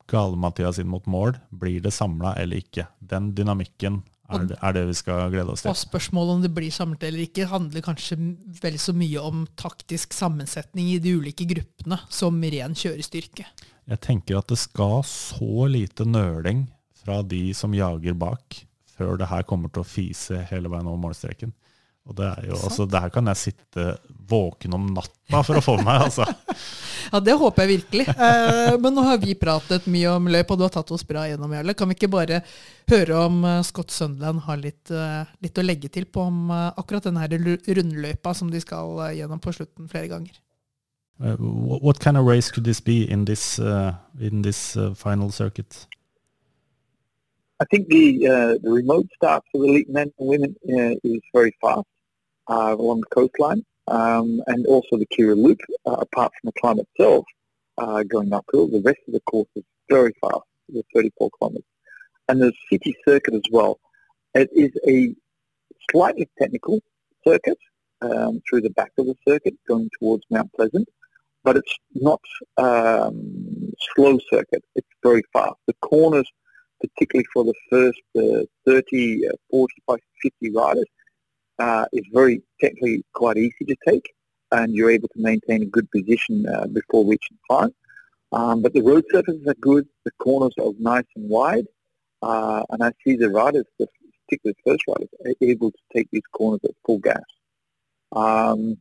Gale-Mathias inn mot mål. Blir det samla eller ikke? Den dynamikken er det, er det vi skal glede oss til. Og spørsmålet om det blir samlet eller ikke, handler kanskje vel så mye om taktisk sammensetning i de ulike gruppene som ren kjørestyrke. Jeg tenker at det skal så lite nøling fra de som jager bak, før det her kommer til å fise hele veien over målstreken. Og det er jo, altså, Der kan jeg sitte våken om natta for å få meg, altså. ja, det håper jeg virkelig. Eh, men nå har vi pratet mye om løp, og du har tatt oss bra gjennom, Jarle. Kan vi ikke bare høre om uh, Scott Sunderland har litt, uh, litt, å legge til på om uh, akkurat denne her rundløypa som de skal gjennom på slutten flere ganger? what kind of race could this be in this, in this final circuit? I think the uh, the remote start for the elite men and women uh, is very fast uh, along the coastline, um, and also the Kira Loop. Uh, apart from the climb itself, uh, going uphill, the rest of the course is very fast, the 34 kilometres, and the city circuit as well. It is a slightly technical circuit um, through the back of the circuit, going towards Mount Pleasant, but it's not um, slow circuit. It's very fast. The corners particularly for the first uh, 30, uh, 45, 50 riders, uh, is very technically quite easy to take, and you're able to maintain a good position uh, before reaching climb. Um, but the road surfaces are good, the corners are nice and wide, uh, and I see the riders, the, particularly the first riders, are able to take these corners at full gas. Um,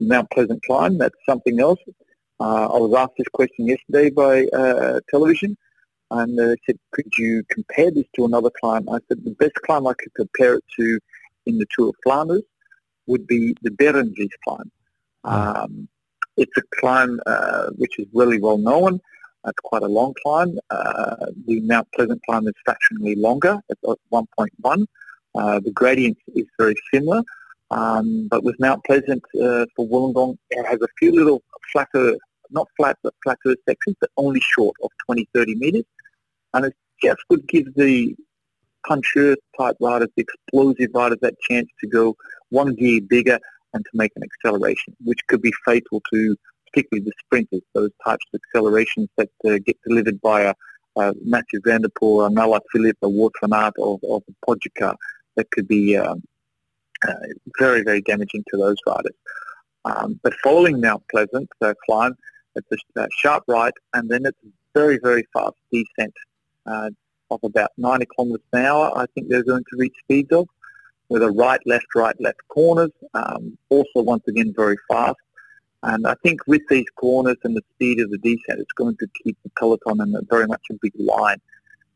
Mount Pleasant climb, that's something else. Uh, I was asked this question yesterday by television and they said, could you compare this to another climb? I said, the best climb I could compare it to in the Tour of Flanders would be the Berenjes climb. Hmm. Um, it's a climb uh, which is really well known. It's quite a long climb. Uh, the Mount Pleasant climb is fractionally longer at 1.1. Uh, the gradient is very similar. Um, but with Mount Pleasant uh, for Wollongong, it has a few little flatter, not flat, but flatter sections, but only short of 20, 30 metres and it just would give the puncher type riders, the explosive riders, that chance to go one gear bigger and to make an acceleration, which could be fatal to particularly the sprinters, those types of accelerations that uh, get delivered by a, a Matthew Vanderpool, a Nala Philip, a Ward van Aert, or, or Podjaka, that could be um, uh, very, very damaging to those riders. Um, but following Mount Pleasant uh, climb, it's a, a sharp right, and then it's very, very fast descent uh, of about 90 kilometres an hour. I think they're going to reach speeds of with a right, left, right, left corners. Um, also, once again, very fast. And I think with these corners and the speed of the descent, it's going to keep the peloton in a very much a big line.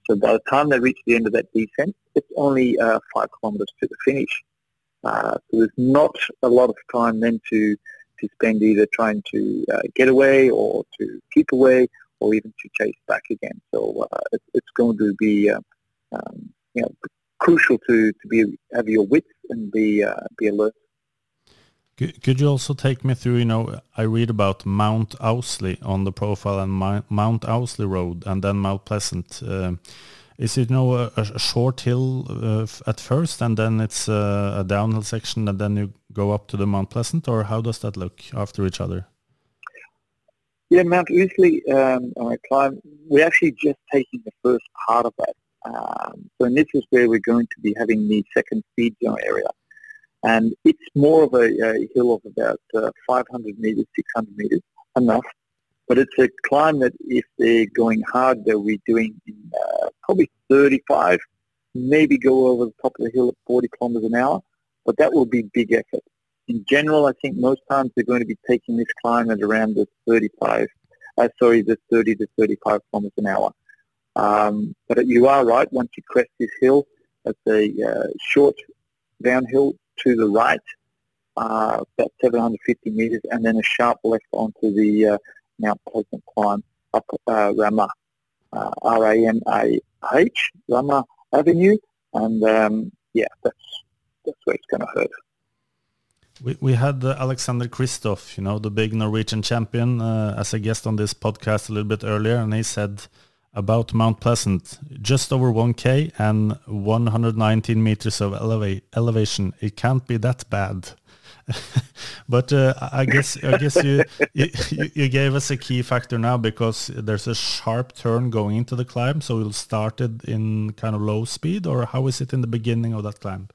So by the time they reach the end of that descent, it's only uh, five kilometres to the finish. Uh, so there's not a lot of time then to to spend either trying to uh, get away or to keep away or even to chase back again. So uh, it, it's going to be uh, um, you know crucial to, to be have your wits and be uh, be alert. Could you also take me through, you know, I read about Mount Owsley on the profile and Mount Owsley Road and then Mount Pleasant. Uh, is it, you know, a, a short hill uh, at first and then it's uh, a downhill section and then you go up to the Mount Pleasant or how does that look after each other? Yeah, Mount Ousley, um, I climb, we're actually just taking the first part of that. Um, so this is where we're going to be having the second speed zone area. And it's more of a, a hill of about uh, 500 meters, 600 meters, enough. But it's a climb that if they're going hard, they'll be doing in, uh, probably 35, maybe go over the top of the hill at 40 kilometers an hour. But that will be big effort in general, I think most times they're going to be taking this climb at around the 35 uh, sorry, the 30 to 35 kilometres an hour. Um, but you are right. Once you crest this hill, it's a uh, short downhill to the right, uh, about 750 metres, and then a sharp left onto the uh, Mount Pleasant climb up uh, Rama, uh, R-A-M-A-H, Rama Avenue, and um, yeah, that's that's where it's going to hurt. We, we had uh, Alexander Kristoff, you know, the big Norwegian champion, uh, as a guest on this podcast a little bit earlier, and he said about Mount Pleasant, just over 1K and 119 meters of eleva elevation. It can't be that bad. but uh, I guess I guess you, you you gave us a key factor now because there's a sharp turn going into the climb. So you'll start it in kind of low speed, or how is it in the beginning of that climb?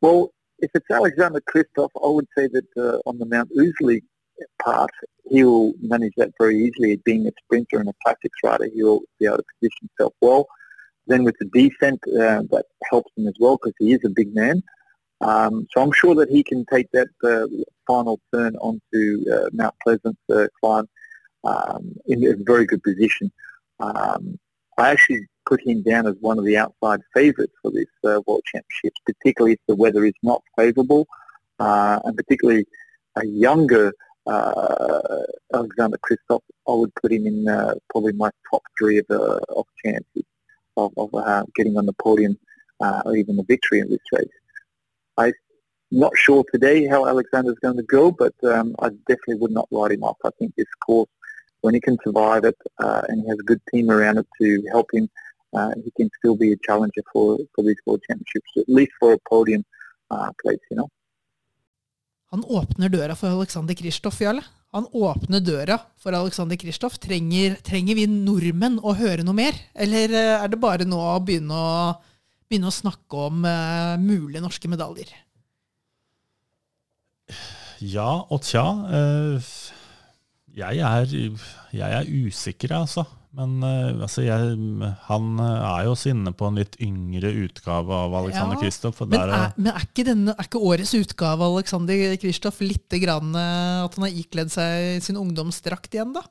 Well, if it's Alexander Kristoff, I would say that uh, on the Mount Ousley part, he will manage that very easily. Being a sprinter and a classics rider, he'll be able to position himself well. Then with the descent, uh, that helps him as well because he is a big man. Um, so I'm sure that he can take that uh, final turn onto uh, Mount Pleasant uh, climb um, in a very good position. Um, I actually put him down as one of the outside favourites for this uh, World Championships, particularly if the weather is not favourable, uh, and particularly a younger uh, Alexander Kristoff, I would put him in uh, probably my top three of, of chances of, of uh, getting on the podium uh, or even the victory in this race. I'm not sure today how Alexander's going to go, but um, I definitely would not write him off. I think this course, when he can survive it and he has a good team around it to help him, uh, he can still be a challenger for, for these World Championships, at least for a podium uh, place, you know. Han åpner døra for Alexander Kristoff, Jarle. Han åpner døra for Alexander Kristoff. Trenger, trenger, vi nordmenn å høre noe mer? Eller eh, er det bare nå å begynne å, begynne å snakke om uh, mulige norske medaljer? Ja og tja. Uh, jeg, er, jeg er usikker, altså. Men uh, altså, jeg, han er jo også inne på en litt yngre utgave av Alexander ja, Kristoff. Men, er, men er, ikke denne, er, ikke årets utgave av Alexander Kristoff litt grann, at han har ikledd seg sin ungdomsdrakt igjen, da?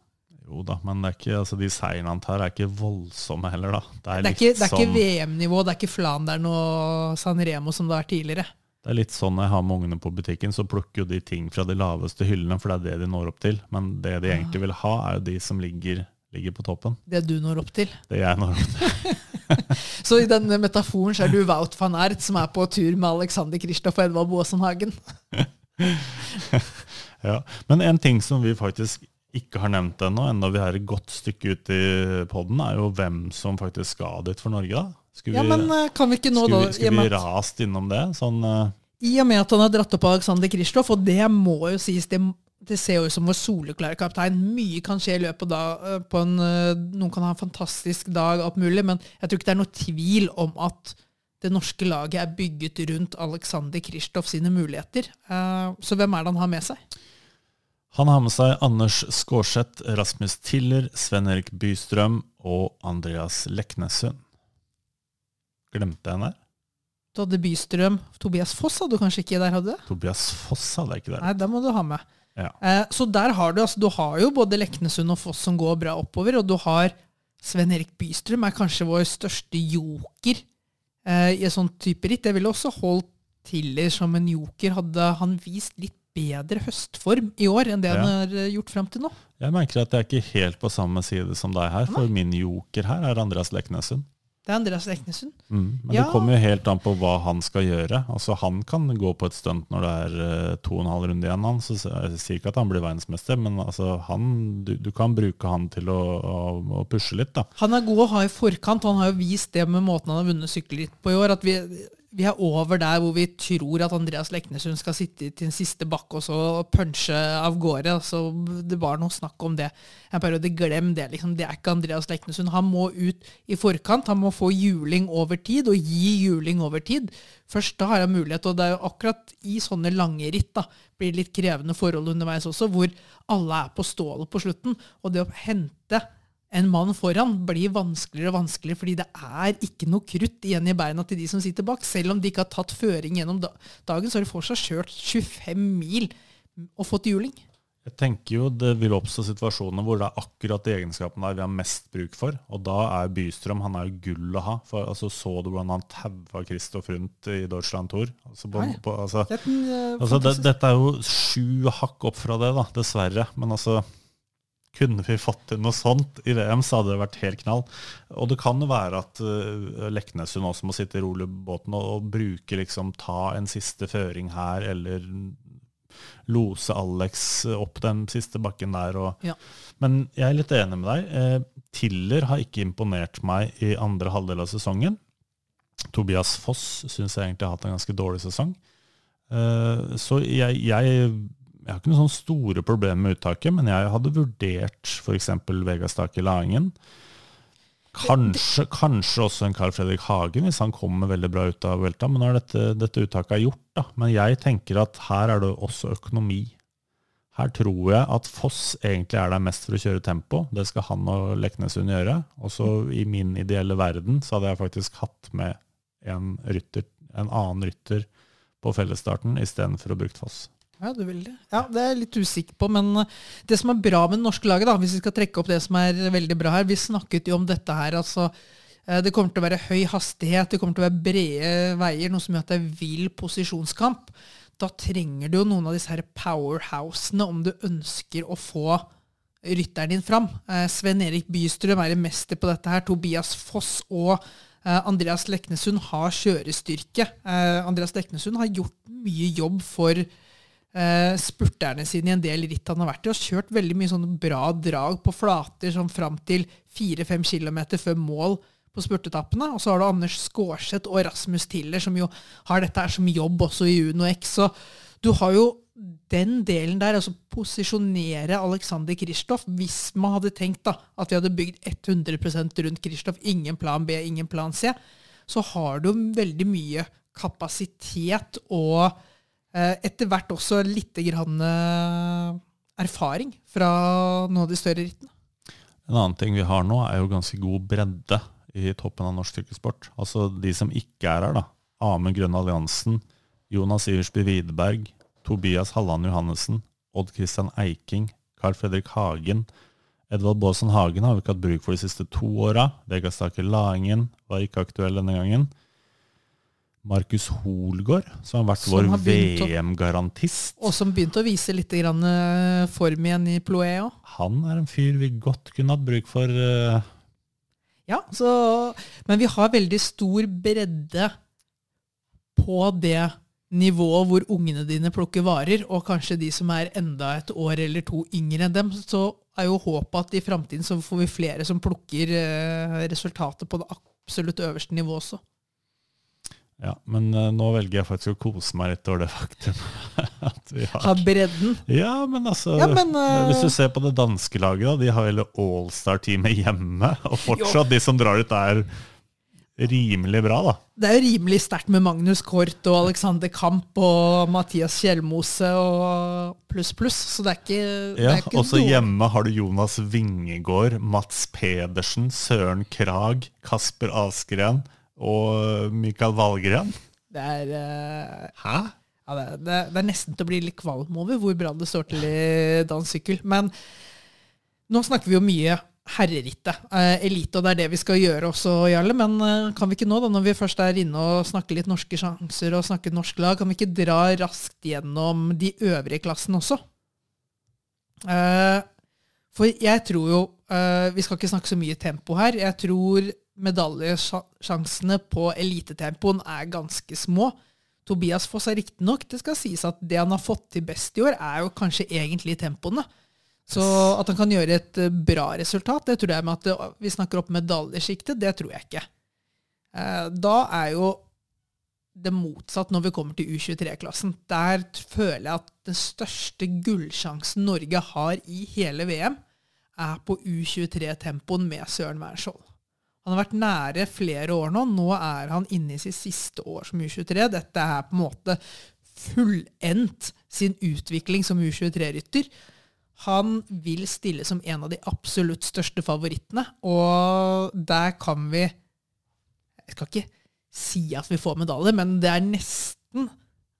Jo da, men det ikke, altså, de seirene han tar, er ikke voldsomme heller, da. Det er, det er ikke, det ikke VM-nivå, det er ikke Flandern og San Remo som det har vært tidligere. Det er litt sånn jeg har med ungene på butikken, så plukker jo de ting fra de laveste hyllene, for det er det de når opp til. Men det de egentlig vil ha, er jo de som ligger, ligger på toppen. Det du når opp til? Det jeg når opp til. så i denne metaforen så er du Wout van Ert som er på tur med Alexander Kristoff og Edvard Boasenhagen. ja, Men en ting som vi faktisk ikke har nevnt ennå, enda vi er et godt stykke ut i poden, er jo hvem som faktisk skal dit for Norge. da. Skulle ja, men eh, kan vi ikke nå skulle, da Skulle vi rast innom det? Sånn, uh... I og med at han har dratt opp Alexander Kristoff, og det må jo sies det, det ser jo ut som vår soleklare kaptein. Mye kan skje i løpet av eh, på en, Noen kan ha en fantastisk dag, alt mulig, men jeg tror ikke det er noe tvil om at det norske laget er bygget rundt Alexander Kristoff sine muligheter. Så hvem er det han har med seg? Han har med seg Anders Skårseth, Rasmus Tiller, Sven Erik Bystrøm og Andreas Leknessund. Glemte jeg en der? Du hadde Bystrøm. Tobias Foss hadde du kanskje ikke der? hadde du? Tobias Foss hadde jeg ikke der. Nei, det må du ha med. Ja. Eh, så der har du altså, du har jo både Leknesund og Foss som går bra oppover, og du har Sven Erik Bystrøm er kanskje vår største joker eh, i en sånn type ritt. Jeg ville også holdt Tiller som en joker. Hadde han vist litt bedre høstform i år enn det ja. han har eh, gjort fram til nå. Jeg merker at jeg er ikke helt på samme side som deg her, for min joker her er Andreas Leknessund. Det er Andreas Leknessund. Mm, men ja. det kommer jo helt an på hva han skal gjøre. Altså Han kan gå på et stunt når det er uh, to og en halv runde igjen. Han, så jeg sier ikke at han blir verdensmester, men altså han, du, du, kan bruke han til å, å, pushe litt. da. Han er god å ha i forkant. og Han har jo vist det med måten han har vunnet sykkelritt på i år. at vi vi er over der hvor vi tror at Andreas Leknesund skal sitte til en siste bakke og så punche av gårde. Så det var noe snakk om det en periode. Glem det. Liksom. Det er ikke Andreas Leknesund. Han må ut i forkant. Han må få juling over tid, og gi juling over tid. Først da har han mulighet. Og det er jo akkurat i sånne lange ritt da, blir det litt krevende forhold underveis også, hvor alle er på stålet på slutten. Og det å hente en mann foran blir vanskeligere og vanskeligere, fordi det er ikke noe krutt igjen i beina til de som sitter bak. Selv om de ikke har tatt føring gjennom dagen, så har de fortsatt kjørt 25 mil og fått juling. Jeg tenker jo det vil oppstå situasjoner hvor det er akkurat de egenskapene der vi har mest bruk for. Og da er Bystrøm han er jo gull å ha. For altså, Så du hvordan han taua Kristoff rundt i Deutschland Tour? Altså, på, på, altså, Det er eh, altså, det, dette er jo sju hakk opp fra det, da, dessverre. Men altså kunne vi fått til noe sånt i VM, så hadde det vært helt knall. Og det kan jo være at uh, Leknessund også må sitte rolig i båten og, og bruke liksom ta en siste føring her, eller lose Alex opp den siste bakken der. Og, Ja. Men jeg er litt enig med deg. Eh, Tiller har ikke imponert meg i andre halvdel av sesongen. Tobias Foss syns jeg egentlig har hatt en ganske dårlig sesong. Uh, så jeg, jeg, jeg har ikke noen sånne store problemer med uttaket, men jeg hadde vurdert f.eks. Vegard Stake Langen. Kanskje, kanskje også en Carl Fredrik Hagen, hvis han kommer veldig bra ut av velta. Men nå er dette, dette uttaket er gjort. da. Men jeg tenker at her er det også økonomi. Her tror jeg at Foss egentlig er der mest for å kjøre tempo. Det skal han og Leknessund gjøre. Også i min ideelle verden så hadde jeg faktisk hatt med en, rytter, en annen rytter på fellesstarten istedenfor å bruke Foss. Ja, du vil det. Ja, Det er jeg litt usikker på, men eh, det som er bra med det norske laget, da, hvis vi skal trekke opp det som er veldig bra her Vi snakket jo om dette her. altså eh, Det kommer til å være høy hastighet, det kommer til å være brede veier, noe som gjør at det er vill posisjonskamp. Da trenger du jo noen av disse her powerhousene om du ønsker å få rytteren din fram. Eh, Sven Erik Bystrøm er en mester på dette her. Tobias Foss og Andreas Leknesund har kjørestyrke. Andreas Leknesund har gjort mye jobb for eh, spurterne sine i en del ritt han har vært i, og kjørt veldig mye sånne bra drag på flater sånn fram til 4-5 km før mål på spurtetappene. Og så har du Anders Skårseth og Rasmus Tiller, som jo har dette her som jobb også i Uno X. Så du har jo den delen der, altså posisjonere Alexander Kristoff, hvis man hadde tenkt da, at vi hadde bygd 100% rundt Kristoff, ingen plan B, ingen plan C, så har du veldig mye kapasitet og etter hvert også litt grann, eh, erfaring fra noen av de større rittene. En annen ting vi har nå, er jo ganske god bredde i toppen av norsk sykkelsport. Altså de som ikke er her, da. Amund Grønn Alliansen, Jonas Iversby Widerberg, Tobias Halland Johannessen, Odd Christian Eiking, Carl Fredrik Hagen. Edvald Baasen Hagen har vi ikke hatt bruk for de siste to åra. Vegard Stake Langen var ikke aktuell denne gangen. Markus Holgaard, som har vært Som vår VM-garantist. Og som begynte å vise litt grann, eh, form igjen i Ploé òg. Han er en fyr vi godt kunne hatt bruk for. Uh... Ja, så, men vi har veldig stor bredde på det nivået hvor ungene dine plukker varer, og kanskje de som er enda et år eller to yngre enn dem. Så er jo håpet at i framtiden så får vi flere som plukker uh, resultatet på det absolutt øverste nivået også. Ja, men uh, nå velger jeg faktisk å kose meg litt over det faktum at vi har Ha bredden. Ja, men altså Ja, men, uh, Hvis du ser på det danske laget, da, de har hele Allstar-teamet hjemme. Og fortsatt, de som drar ut, er rimelig bra, da. Det er jo rimelig sterkt med Magnus Kort og Alexander Kamp og Mathias Kjellmose og pluss, pluss. Så det er ikke, Ja, ikke Også hjemme har du Jonas Vingegård, Mats Pedersen, Søren Krag, Kasper Askren og Mikael Valgren. Det er, uh, Hæ? ja, det, det, det er nesten til å bli litt kvalm over hvor bra det står til i dansk sykkel. Men nå snakker vi jo mye herrerittet, uh, elite, og det er det vi skal gjøre også, Jarle. Men uh, kan vi ikke nå, da, når vi først er inne og snakker litt norske sjanser og snakker norsk lag, kan vi ikke dra raskt gjennom de øvrige klassene også? Eh, for jeg tror jo eh, Vi skal ikke snakke så mye tempo her. Jeg tror medaljesjansene på elitetempoen er ganske små. Tobias Foss er riktignok Det skal sies at det han har fått til best i år, er jo kanskje egentlig tempoene. Så at han kan gjøre et eh, bra resultat, det tror jeg med at vi snakker opp medaljesjiktet, det tror jeg ikke. Eh, Da er jo det motsatt når vi kommer til U23-klassen. Der føler jeg at den største gullsjansen Norge har i hele VM, er på U23-tempoen med Søren Wernskjold. Han har vært nære flere år nå. Nå er han inne i sitt siste år som U23. Dette er på en måte fullendt sin utvikling som U23-rytter. Han vil stille som en av de absolutt største favorittene, og der kan vi Jeg skal ikke si at vi får medalje, men det er nesten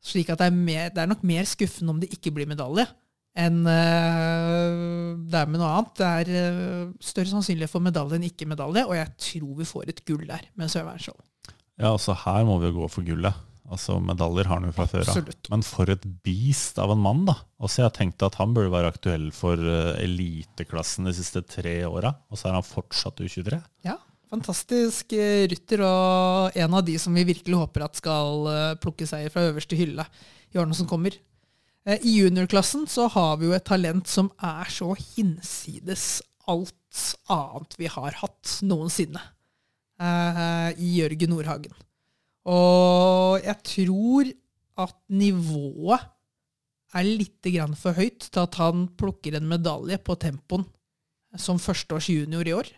slik at det er, mer, det er nok mer skuffende om det ikke blir medalje, enn eh, det er med noe annet. Det er eh, større sannsynlighet for medalje enn ikke medalje, og jeg tror vi får et gull der med Søren Wernskjold. Ja, altså her må vi jo gå for gullet. Altså Medaljer har han jo fra før av. Men for et beast av en mann, da. Også Jeg tenkte at han burde være aktuell for eh, eliteklassen de siste tre åra, og så er han fortsatt U23. Ja, fantastisk rytter, og en av de som vi virkelig håper at skal plukke seier fra øverste hylle i årene som kommer. Eh, I juniorklassen så har vi jo et talent som er så hinsides alt annet vi har hatt noensinne, eh, i Jørgen Nordhagen. Og jeg tror at nivået er litt for høyt til at han plukker en medalje på tempoen som førsteårs junior i år.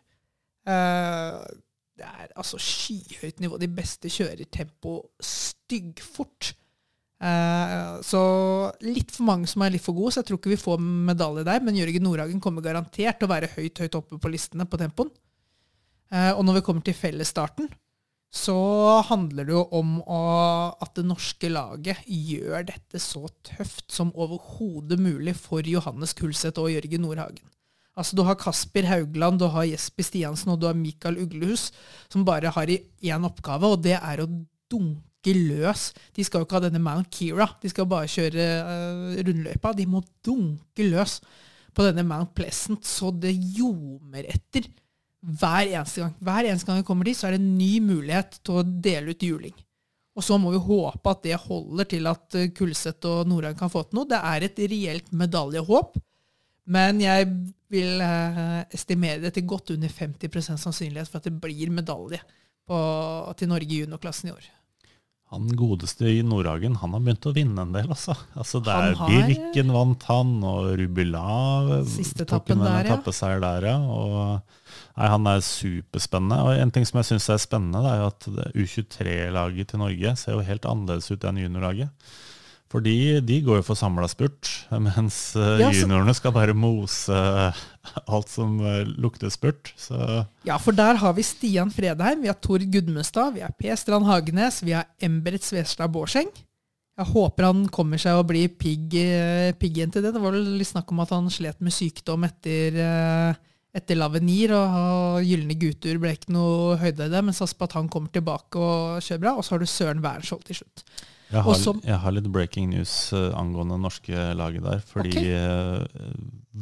Eh, det er altså skyhøyt nivå. De beste kjører tempo styggfort. Eh, så litt for mange som er litt for gode, så jeg tror ikke vi får medalje der. Men Jørgen Nordhagen kommer garantert til å være høyt høyt oppe på listene på tempoen. Eh, og når vi kommer til fellesstarten, så handler det jo om å, at det norske laget gjør dette så tøft som overhodet mulig for Johannes Kulseth og Jørgen Nordhagen. Altså Du har Kasper Haugland, du har Jesper Stiansen og du har Mikael Uglehus, som bare har én oppgave, og det er å dunke løs. De skal jo ikke ha denne Mount Kira, de skal bare kjøre uh, rundløypa. De må dunke løs på denne Mount Pleasant så det ljomer etter hver eneste gang. Hver eneste gang vi kommer dit, så er det en ny mulighet til å dele ut juling. Og så må vi håpe at det holder til at eh, Kulseth og Norheim kan få til noe. Det er et reelt medaljehåp, men jeg vil eh, estimere det til godt under 50% sannsynlighet for at det blir medalje på, til Norge i juniorklassen i år. Han godeste i Nordhagen, han har begynt å vinne en del, altså. altså det er har- Birken vant han, og Rubila Siste tok en der, etappeseier der, ja. Og, nei, han er superspennende. Og en ting som jeg syns er spennende, er at U23-laget til Norge ser jo helt annerledes ut enn juniorlaget. For de, de går jo for samla spurt, mens eh, Ja, juniorene skal bare mose alt som eh, lukter spurt. Så Ja, for der har vi Stian Fredheim, vi har Tord Gudmestad, vi har P. Strand Hagenes, vi har Embret Svestad Bårseng. Jeg håper han kommer seg og blir pigg, pig til det. Det var vel litt snakk om at han slet med sykdom etter, eh, etter Lavenir, og, og Gylne gutter ble ikke noe høyde i det, men satser på at han kommer tilbake og kjører bra. Og så har du Søren Wernskjold til slutt. Jeg har, som- jeg har litt breaking news eh, angående det norske laget der. Fordi okay. eh,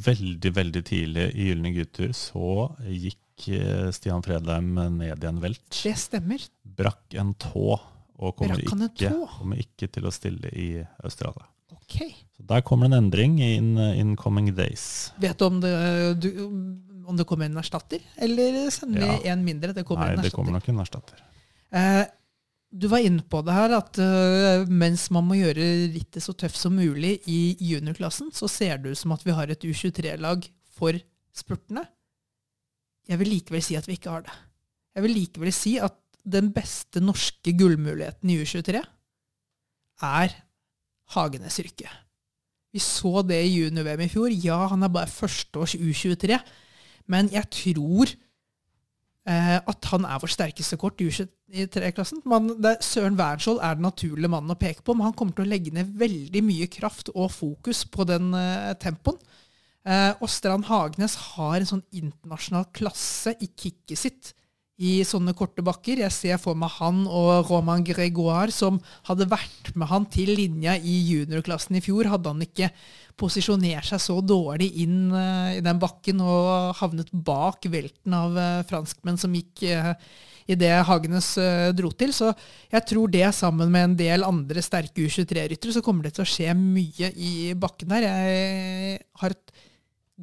veldig, veldig tidlig i Gylne gutter så gikk eh, Stian Fredheim ned i en velt. Det stemmer. Brakk en tå og kommer ikke, kommer ikke til å stille i Australia. Ok. Så Der kommer det en endring in in coming days. Vet du om det, du, om det kommer en erstatter, eller sender vi Ja. en mindre? Det kommer Nei, en det kommer nok en erstatter. Eh, du var inne på det her at uh, mens man må gjøre rittet så tøft som mulig i juniorklassen, så ser det ut som at vi har et U23-lag for spurtene. Jeg vil likevel si at vi ikke har det. Jeg vil likevel si at den beste norske gullmuligheten i U23 er Hagenes yrke. Vi så det i junior-VM i fjor. Ja, han er bare førsteårs U23, men jeg tror at han er vårt sterkeste kort i U23-klassen. Man- det er- Søren Wernskjold er den naturlige mannen å peke på, men han kommer til å legge ned veldig mye kraft og fokus på den eh, tempoen. Eh, og Strand Hagenes har en sånn internasjonal klasse i kicket sitt i sånne korte bakker. Jeg ser for meg han og Roman Gregoire, som hadde vært med han til linja i juniorklassen i fjor. Hadde han ikke posisjonert seg så dårlig inn uh, i den bakken og havnet bak velten av uh, franskmenn som gikk uh, det Hagenes uh, dro til. Så jeg tror det, sammen med en del andre sterke U23-ryttere, så kommer det til å skje mye i bakken der. Jeg har et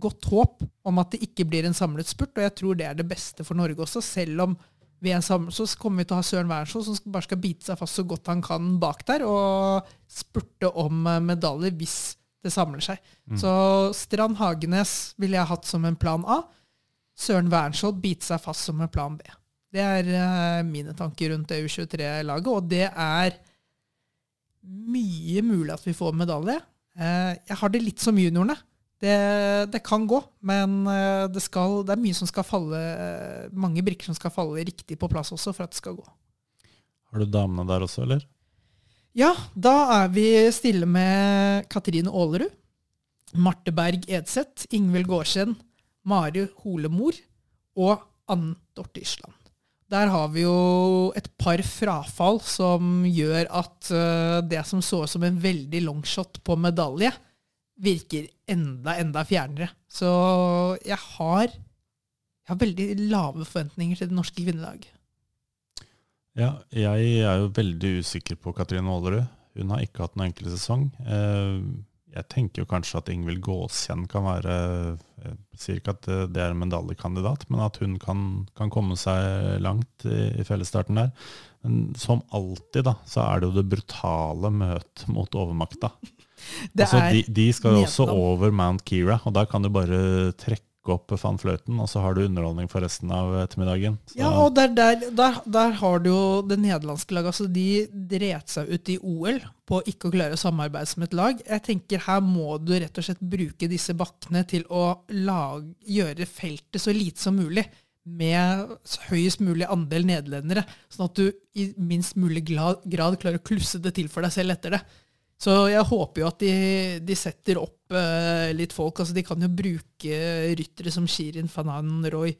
godt håp om at det ikke blir en samlet spurt, og jeg tror det er det beste for Norge også, selv om vi er samlet, så kommer vi til å ha Søren Wernskjold som bare skal bite seg fast så godt han kan bak der, og spurte om eh, medaljer hvis det samler seg. Så Strand Hagenes ville jeg hatt som en plan A. Søren Wernskjold bite seg fast som en plan B. Det er eh, mine tanker rundt det U23-laget, og det er mye mulig at vi får medalje. Eh, jeg har det litt som juniorene. Det, det kan gå, men eh, det, skal, det er mye som skal falle, eh, mange brikker som skal falle riktig på plass også for at det skal gå. Har du damene der også, eller? Ja, da er vi stille med Katrine Aalerud. Marte Berg Edseth, Ingvild Gårdsen, Mari Holemor og Ann Dorte Ysland. Der har vi jo et par frafall som gjør at uh, det som så ut som en veldig longshot på medalje, virker enda, enda fjernere. Så jeg har, jeg har veldig lave forventninger til det norske kvinnedag. Ja, jeg er jo veldig usikker på Katrine Aalerud. Hun har ikke hatt noen enkel sesong. Uh, jeg tenker jo kanskje at Ingvild Gåsjen kan være Jeg sier ikke at det er en medaljekandidat, men at hun kan, kan komme seg langt i, i fellesstarten der. Men som alltid, da, så er det jo det brutale møtet mot overmakta. Altså, de, de, skal jo også over Mount Kira, og der kan du bare trekke opp fanfløyten, og så har du underholdning for resten av ettermiddagen. Så. Ja, og der, der, der, der, har du jo det nederlandske laget. altså De dret seg ut i OL på ikke å klare å samarbeide som et lag. Jeg tenker Her må du rett og slett bruke disse bakkene til å lage, gjøre feltet så lite som mulig med høyest mulig andel nederlendere, sånn at du i minst mulig grad klarer å klusse det til for deg selv etter det. Så jeg håper jo at de, de setter opp uh, litt folk. altså De kan jo bruke ryttere som Shirin Fanan Roy,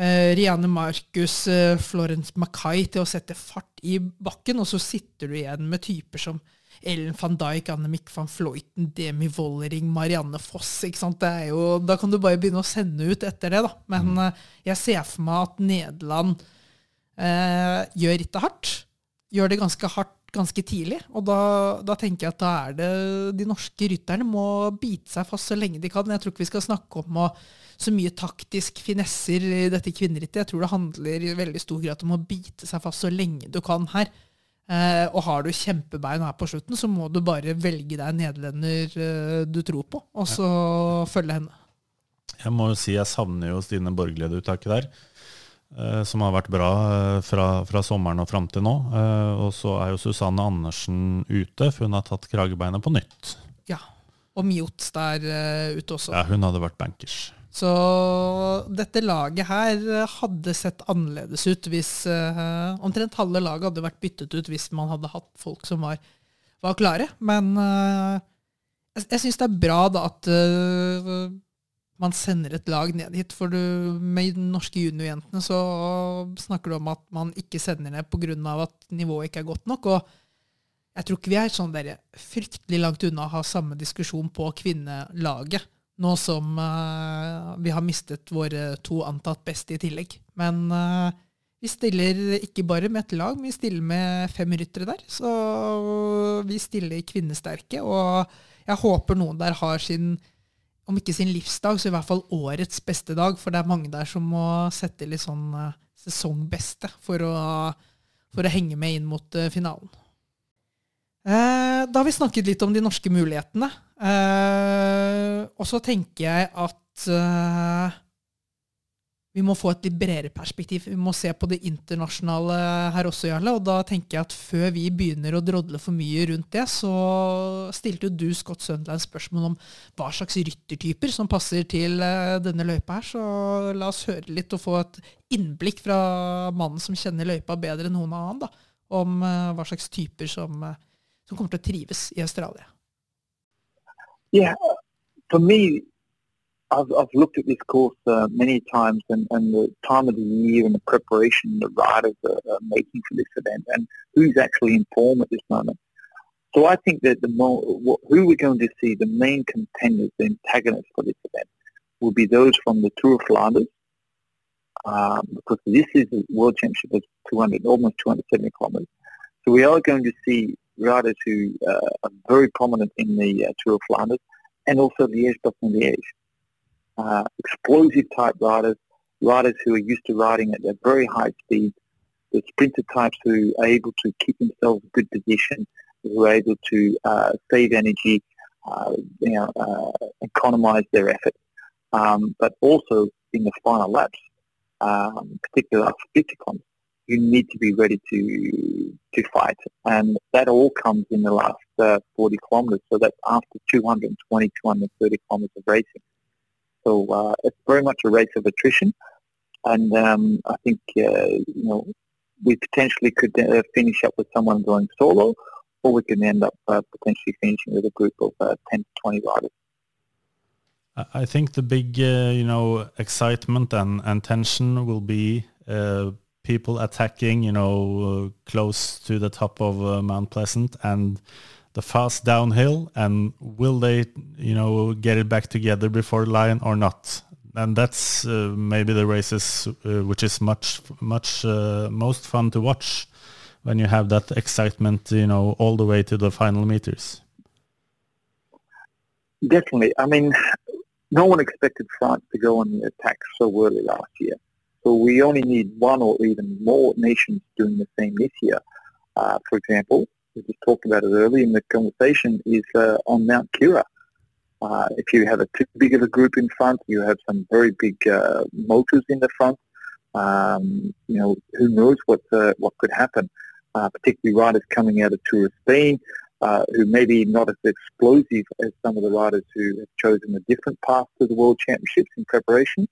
uh, Rianne Marcus, uh, Florence Mackay til å sette fart i bakken. Og så sitter du igjen med typer som Ellen van Dijk, Annemiek van Floyten, Demi Wollering, Marianne Foss. ikke sant? Det er jo, da kan du bare begynne å sende ut etter det. da. Men mm. jeg ser for meg at Nederland gjør rittet hardt. Gjør det ganske hardt ganske tidlig. Og da, da, tenker jeg at da er det de norske rytterne må bite seg fast så lenge de kan. Jeg tror ikke vi skal snakke om å, så mye taktisk finesser i dette kvinnerittet. Jeg tror det handler i veldig stor grad om å bite seg fast så lenge du kan her. Eh, og har du kjempebein her på slutten, så må du bare velge deg en nederlender eh, du tror på, og så ja. følge henne. Jeg må jo si jeg savner jo Stine Borgelid-uttaket der. Eh, som har vært bra eh, fra, fra sommeren og fram til nå. Eh, og så er jo Susanne Andersen ute, for hun har tatt kragebeinet på nytt. Ja, og Mjots der ute også. Ja, hun hadde vært bankers. Så dette laget her hadde sett annerledes ut hvis uh, Omtrent halve laget hadde vært byttet ut hvis man hadde hatt folk som var, var klare. Men uh, jeg, jeg syns det er bra da at uh, man sender et lag ned hit. For du, med de norske juniorjentene så snakker du om at man ikke sender ned pga. at nivået ikke er godt nok. og jeg tror ikke vi er sånn der fryktelig langt unna å ha samme diskusjon på kvinnelaget, nå som uh, vi har mistet våre to antatt beste i tillegg. Men uh, vi stiller ikke bare med et lag, vi stiller med fem ryttere der. Så vi stiller kvinnesterke, og jeg håper noen der har sin om ikke sin livsdag, så i hvert fall årets beste dag. For det er mange der som må sette litt sånn uh, sesongbeste for å, for å, henge med inn mot uh, finalen. Uh, da har vi snakket litt om de norske mulighetene. og så tenker jeg at vi må få et litt bredere perspektiv. Vi må se på det internasjonale her også, Jarle. Og da tenker jeg at før vi begynner å drodle for mye rundt det, så stilte jo du Scott Sundland spørsmål om hva slags ryttertyper som passer til eh, denne løypa her. Så la oss høre litt og få et innblikk fra mannen som kjenner løypa bedre enn noen annen, da, om eh, hva slags typer som, eh, som kommer til å trives i Australia. Yeah, for me, I've, I've looked at this course uh, many times and, and the time of the year and the preparation the riders are, are, making for this event and who's actually in form at this moment. So I think that the who we're going to see, the main contenders, the antagonists for this event, will be those from the Tour of Flanders, um, because this is a world championship of 200, almost 270 kilometers. So we are going to see riders who uh, are very prominent in the uh, Tour of Flanders and also the Liège-Bastogne-Liège uh, explosive type riders, riders who are used to riding at a very high speed, the sprinter types who are able to keep themselves in good position, who are able to uh, save energy, uh, you know, uh, economize their effort. Um, but also in the final laps, um, particularly after 50 kilometers, you need to be ready to to fight, and that all comes in the last uh, 40 kilometers. So that's after 220, 230 kilometers of racing. So uh, it's very much a race of attrition, and um, I think uh, you know we potentially could uh, finish up with someone going solo, or we can end up uh, potentially finishing with a group of uh, 10 to 20 riders. I- think the big, uh, you know, excitement and, and tension will be people attacking, you know, close to the top of Mount Pleasant and the fast downhill. And will they, you know, get it back together before Lion or not? And that's uh, maybe the races uh, which is much, much uh, most fun to watch when you have that excitement, you know, all the way to the final meters. Definitely. I mean, no one expected France to go on the attack so early last year. So we only need one or even more nations doing the same this year. Uh, for example, we just talked about it earlier in the conversation, is uh, on Mount Kira. Uh, if you have a too big of a group in front, you have some very big uh, motors in the front. Um, you know, who knows what uh, what could happen? Uh, particularly riders coming out of Tour of Spain, uh, who maybe not as explosive as some of the riders who have chosen a different path to the World Championships in preparation.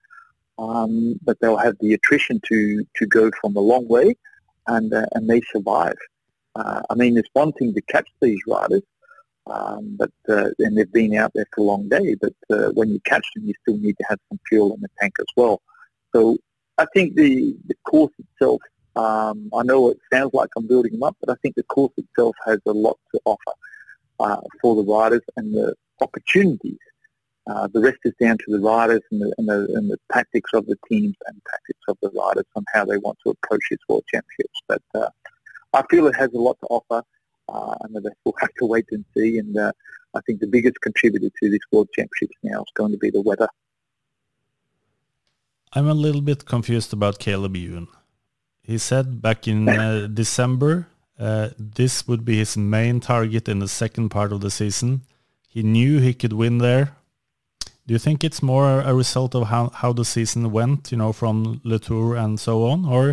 Um, but they'll have the attrition to, to go from a long way, and uh, and they survive. Uh, I mean, it's one thing to catch these riders, um, but uh, and they've been out there for a long day. But uh, when you catch them, you still need to have some fuel in the tank as well. So I think the the course itself. Um, I know it sounds like I'm building them up, but I think the course itself has a lot to offer uh, for the riders and the opportunities. Uh, the rest is down to the riders and the, and, the, and the tactics of the teams and tactics of the riders on how they want to approach this World Championships. But uh, I feel it has a lot to offer, uh, and that we'll have to wait and see. And uh, I think the biggest contributor to this World Championships now is going to be the weather. I'm a little bit confused about Caleb Ewan. He said back in uh, December uh, this would be his main target in the second part of the season. He knew he could win there. Do you think it's more a result of how, how the season went, you know, from Le Tour and so on? Or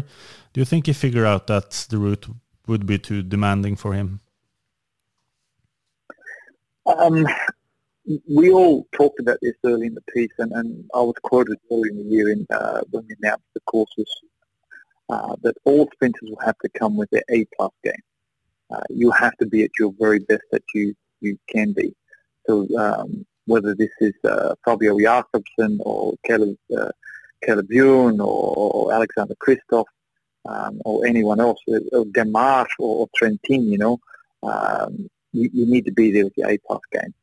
do you think he figured out that the route would be too demanding for him? Um, we all talked about this early in the piece, and, and I was quoted early in the year in, uh, when we announced the courses uh, that all sprinters will have to come with their A plus game. Uh, you have to be at your very best that you, you can be. So um, whether this is uh, Fabio Jakobsen or Caleb, uh, Caleb or, or Alexander Kristoff um, or anyone else, uh, or Demarche or, or Trentin, you know, um, you, you, need to be there with your A plus game.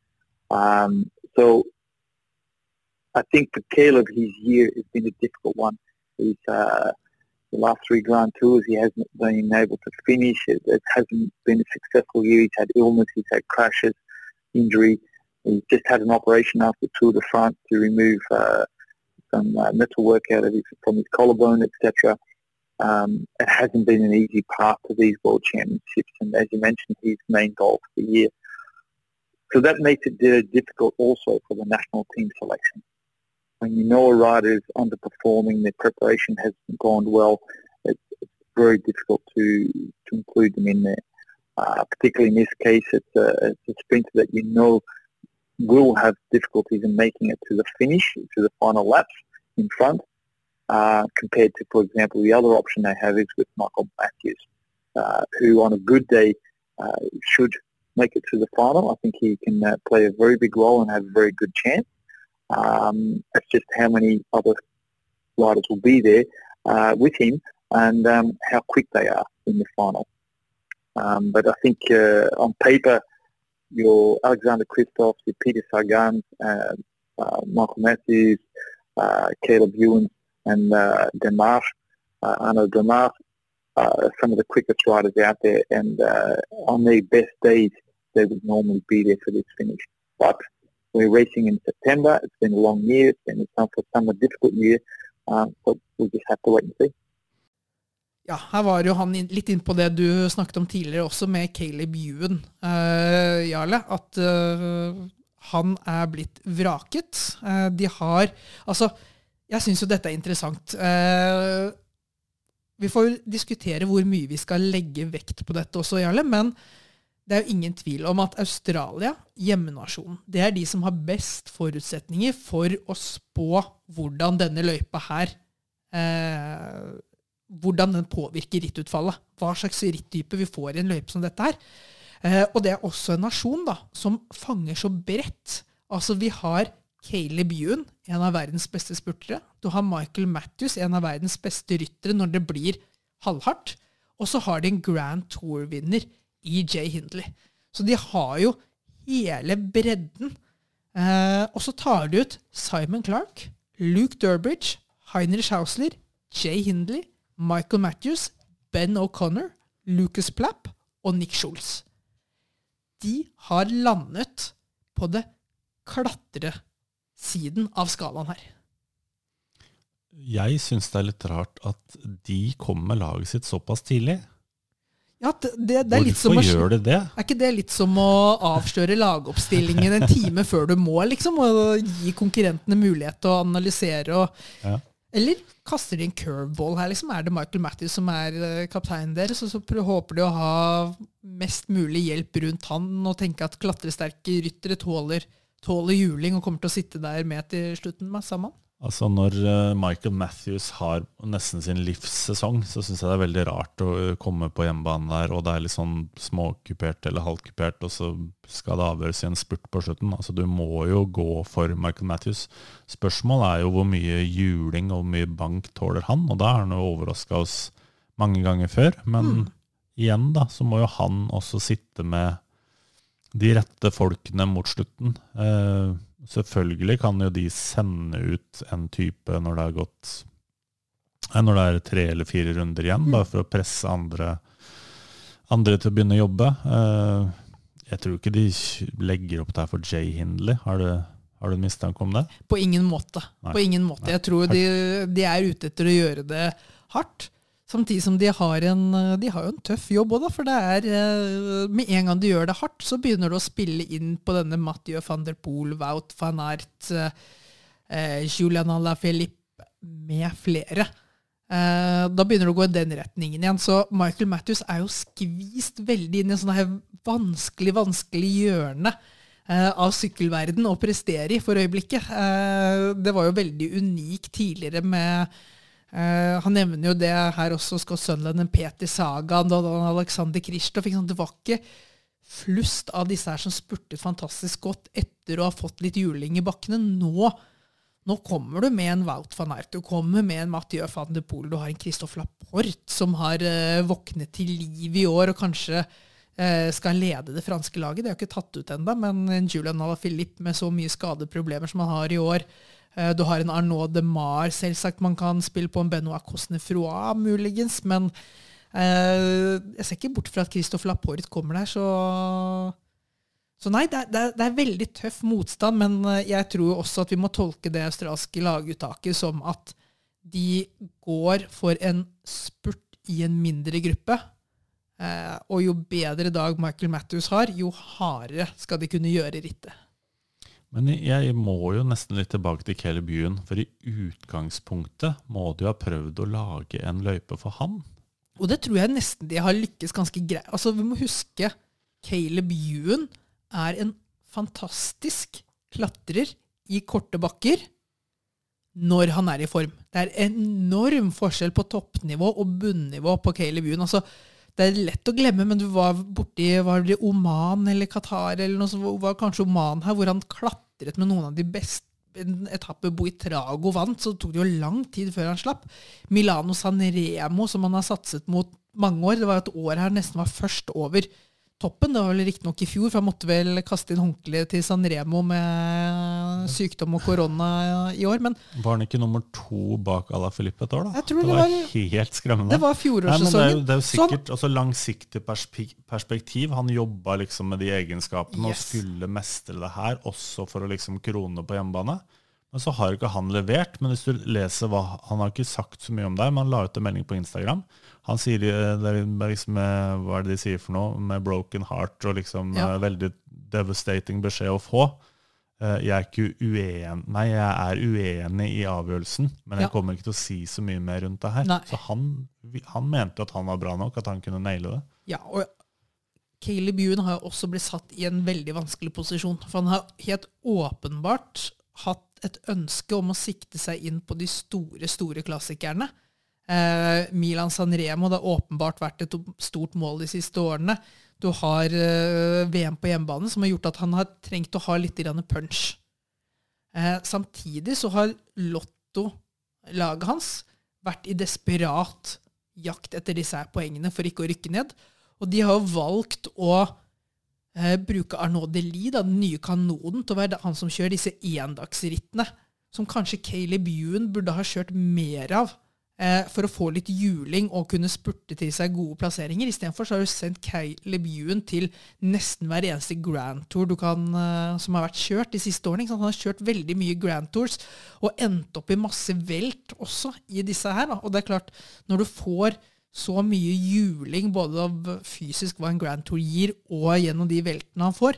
Um, so I think for Caleb, his year has been a difficult one. He's uh, the last three Grand Tours, he hasn't been able to finish. It, it hasn't been a successful year. He's had illness, he's had crashes, injury. He's just had an operation after Tour de France to remove uh, some uh, metal work out of his, from his collarbone, etc. Um, it hasn't been an easy path to these World Championships, and as you mentioned, his main goal for the year. So that makes it difficult also for the national team selection when you know a rider is underperforming, their preparation hasn't gone well, it's, very difficult to, to include them in there. Uh, particularly in this case, it's a, it's a sprinter that you know will have difficulties in making it to the finish, to the final laps in front, uh, compared to, for example, the other option they have is with Michael Matthews, uh, who on a good day uh, should make it to the final. I think he can uh, play a very big role and have a very good chance. Um, it's just how many other riders will be there with him and um, how quick they are in the final. Um, but I think on paper, your Alexander Kristoff, your Peter Sagan, uh, uh, Michael Matthews, uh, Caleb Ewan, and uh, Demar, uh, Arnaud Demar, uh, some of the quickest riders out there. And uh, on their best days, they would normally be there for this finish. But we're racing in September. It's been a long year. It's been a for summer difficult year. Um, but we just have to wait and see. Ja, her var jo han litt inn på det du snakket om tidligere også, med Caleb Ewan, uh, Jarle. At uh, han er blitt vraket. Uh, de har Altså, jeg syns jo dette er interessant. Uh, vi får jo diskutere hvor mye vi skal legge vekt på dette også, Jarle. Men det er jo ingen tvil om at Australia, hjemmenasjonen, det er de som har best forutsetninger for å spå hvordan denne løypa her eh, Hvordan den påvirker rittutfallet. Hva slags rittype vi får i en løype som dette her. Eh, og det er også en nasjon da, som fanger så bredt. Altså, vi har Caleb Ewan, en av verdens beste spurtere. Du har Michael Matthews, en av verdens beste ryttere når det blir halvhardt. Og så har de en Grand Tour-vinner i Jay Hindley. Så de har jo hele bredden. Eh, og så tar de ut Simon Clark, Luke Durbridge, Heinrich Hausler, Jay Hindley, Michael Matthews, Ben O'Connor, Lucas Plapp og Nick Schultz. De har landet på det klatresiden av skalaen her. Jeg syns det er litt rart at de kommer med laget sitt såpass tidlig. Ja, det, det, det Hvorfor å, gjør de det? Er ikke det litt som å avsløre lagoppstillingen en time før du må, liksom? Og gi konkurrentene mulighet til å analysere og Ja. Eller kaster de en curveball her, liksom? Er det Michael Matthews som er eh, kapteinen deres? Og så håper de å ha mest mulig hjelp rundt han og tenke at klatresterke ryttere tåler, tåler juling og kommer til å sitte der med til slutten med sammen? Altså Når eh, Michael Matthews har nesten sin livssesong, så syns jeg det er veldig rart å eh, komme på hjemmebane der, og det er litt sånn småkupert eller halvkupert, og så skal det avgjøres i en spurt på slutten. Altså Du må jo gå for Michael Matthews. Spørsmålet er jo hvor mye juling og hvor mye bank tåler han, og da har han jo overraska oss mange ganger før. Men igjen da, så må jo han også sitte med de rette folkene mot slutten. Eh, selvfølgelig kan jo de sende ut en type når det har gått eh, Når det er tre eller fire runder igjen, bare for å presse andre, andre til å begynne å jobbe. Eh, jeg tror ikke de legger opp der for Jay Hindley. Har du, har du en mistanke om det? På ingen måte. Nei. På ingen måte. Jeg tror de, de er ute etter å gjøre det hardt. Samtidig som de har, en, de har jo en tøff jobb òg, for det er eh, Med en gang du gjør det hardt, så begynner du å spille inn på denne Mathieu van der Poel, Wout van Aert, eh, Julian Alaphilippe med flere. Eh, da begynner det å gå i den retningen igjen. Så Michael Matthews er jo skvist veldig inn i en sånn her vanskelig, vanskelig hjørne eh, av sykkelverden å prestere i for øyeblikket. Eh, det var jo veldig unikt tidligere med eh, Han nevner jo det her også, Scott Sunland, en Peter Sagan og Alexander Kristoff. Det var ikke flust av disse her som spurtet fantastisk godt etter å ha fått litt juling i bakkene. Nå nå kommer du med en Wout van Aert, du kommer med en Mathieu van de Poel, du har en Christophe Laporte som har uh, våknet til liv i år og kanskje uh, skal lede det franske laget. Det er jo ikke tatt ut ennå, men en Julian Alaphilippe med så mye skadeproblemer som han har i år. Eh, du har en Arnaud de Mar, selvsagt man kan spille på en Benoit Cosnefroa, muligens, men eh, jeg ser ikke bort fra at Christophe Laporte kommer der, så så nei, det er, det, er, veldig tøff motstand, men eh, jeg tror også at vi må tolke det australske laguttaket som at de går for en spurt i en mindre gruppe. Og jo bedre dag Michael Matthews har, jo hardere skal de kunne gjøre rittet. Men jeg må jo nesten litt tilbake til Caleb Ewan, for i utgangspunktet må jo ha prøvd å lage en løype for han. Og det tror jeg nesten de har lykkes ganske greit. Altså, vi må huske Caleb Ewan er en fantastisk klatrer i korte bakker når han er i form. Det er enorm forskjell på toppnivå og bunnivå på Caleb Ewan. Altså, det er lett å glemme, men du var borti var det Oman eller Qatar eller noe sånt, var kanskje Oman her, hvor han klatret med noen av de beste en etappe Buitrago vant, så tok det jo lang tid før han slapp. Milano Sanremo, som han har satset mot mange år, det var et år her nesten var først over toppen. Det var vel riktignok i fjor, for han måtte vel kaste inn håndkleet til Sanremo med sykdom og korona i år. Men Var han ikke nummer to bak Ala Filippe et år, da? Jeg det det var, helt skremmende. det var fjorårssesongen. det, er jo, det er jo sikkert også langsiktig perspektiv. Han jobba liksom med de egenskapene og skulle mestre det her, også for å liksom krone på hjemmebane. Men så har ikke han levert. Men hvis du leser hva Han har ikke sagt så mye om det, men han la ut en melding på Instagram. Han sier eh, det er liksom eh, Hva er det de sier for noe? Med broken heart og liksom Ja. eh, veldig devastating beskjed å få. Jeg er ikke uen, nei, jeg er uenig i avgjørelsen, men jeg Ja. kommer ikke til å si så mye mer rundt det her. Nei. Så han, han mente at han var bra nok, at han kunne naile det. Ja, og Caleb Ewan har jo også blitt satt i en veldig vanskelig posisjon. For han har helt åpenbart hatt et ønske om å sikte seg inn på de store, store klassikerne. Eh, Milan San Remo det har åpenbart vært et stort mål de siste årene. Du har eh, VM på hjemmebane, som har gjort at han har trengt å ha litt punch. Eh, samtidig så har Lotto-laget hans vært i desperat jakt etter disse poengene for ikke å rykke ned. Og de har valgt å bruke Arnaud Delis, da, den nye kanonen, til å være han som kjører disse endagsrittene. Som kanskje Caleb Ewan burde ha kjørt mer av eh, for å få litt juling og kunne spurte til seg gode plasseringer. Istedenfor har du sendt Caleb Ewan til nesten hver eneste Grand Tour kan, eh, som har vært kjørt de siste årene. Han har kjørt veldig mye Grand Tours og endt opp i masse velt også i disse her. Og det er klart, når du får så mye juling både av fysisk hva en Grand Tour gir, og gjennom de veltene han får,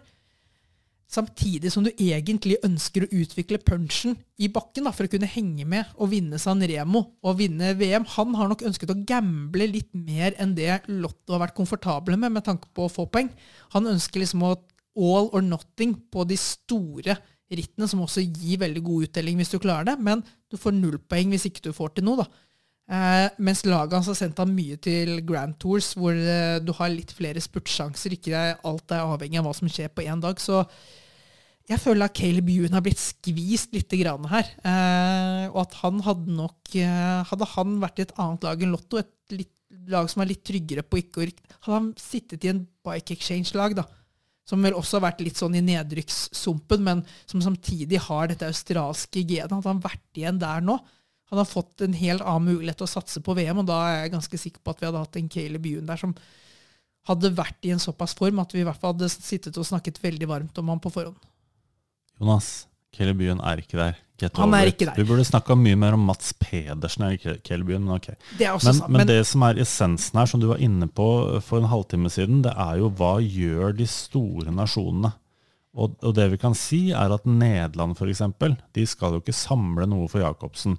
samtidig som du egentlig ønsker å utvikle punchen i bakken da, for å kunne henge med og vinne San Remo og vinne VM. Han har nok ønsket å gamble litt mer enn det Lotto har vært komfortable med med tanke på å få poeng. Han ønsker liksom å all or nothing på de store rittene, som også gir veldig god uttelling hvis du klarer det, men du får null poeng hvis ikke du får til noe. da. Eh, mens laget hans har sendt han mye til Grand Tours, hvor uh, du har litt flere spurtsjanser. Ikke alt er avhengig av hva som skjer på én dag. Så jeg føler at Caleb Ewan har blitt skvist litt grann her. Uh, og at han hadde nok Hadde han vært i et annet lag enn Lotto, et litt, lag som er litt tryggere på ikke å rykke Hadde han sittet i en bike exchange-lag, da, som vel også har vært litt sånn i nedrykkssumpen, men som samtidig har dette australske genet, hadde han vært igjen der nå, han har fått en helt annen mulighet til å satse på VM, og da er jeg ganske sikker på at vi hadde hatt en Caleb Ewan der som hadde vært i en såpass form at vi i hvert fall hadde sittet og snakket veldig varmt om ham på forhånd. Jonas, Caleb Ewan er ikke der. Get Han er ikke der. Vi burde snakka mye mer om Mats Pedersen enn Caleb Ewan, men ok. Det er også Men, sant, men men- det som er essensen her, som du var inne på for en halvtime siden, det er jo hva gjør de store nasjonene? Og, og det vi kan si, er at Nederland f.eks., de skal jo ikke samle noe for Jacobsen.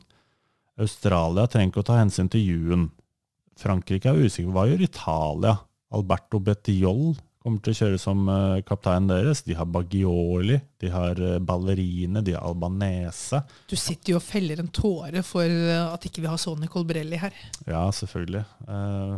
Australia trenger ikke å ta hensyn til juen. Frankrike er usikker. Hva gjør Italia? Alberto Bettiol kommer til å kjøre som eh, kapteinen deres. De har Baggioli, de har eh, Ballerine, de har Albanese. Du sitter jo og feller en tåre for eh, at ikke vi har Sonny Colbrelli her. Ja, selvfølgelig.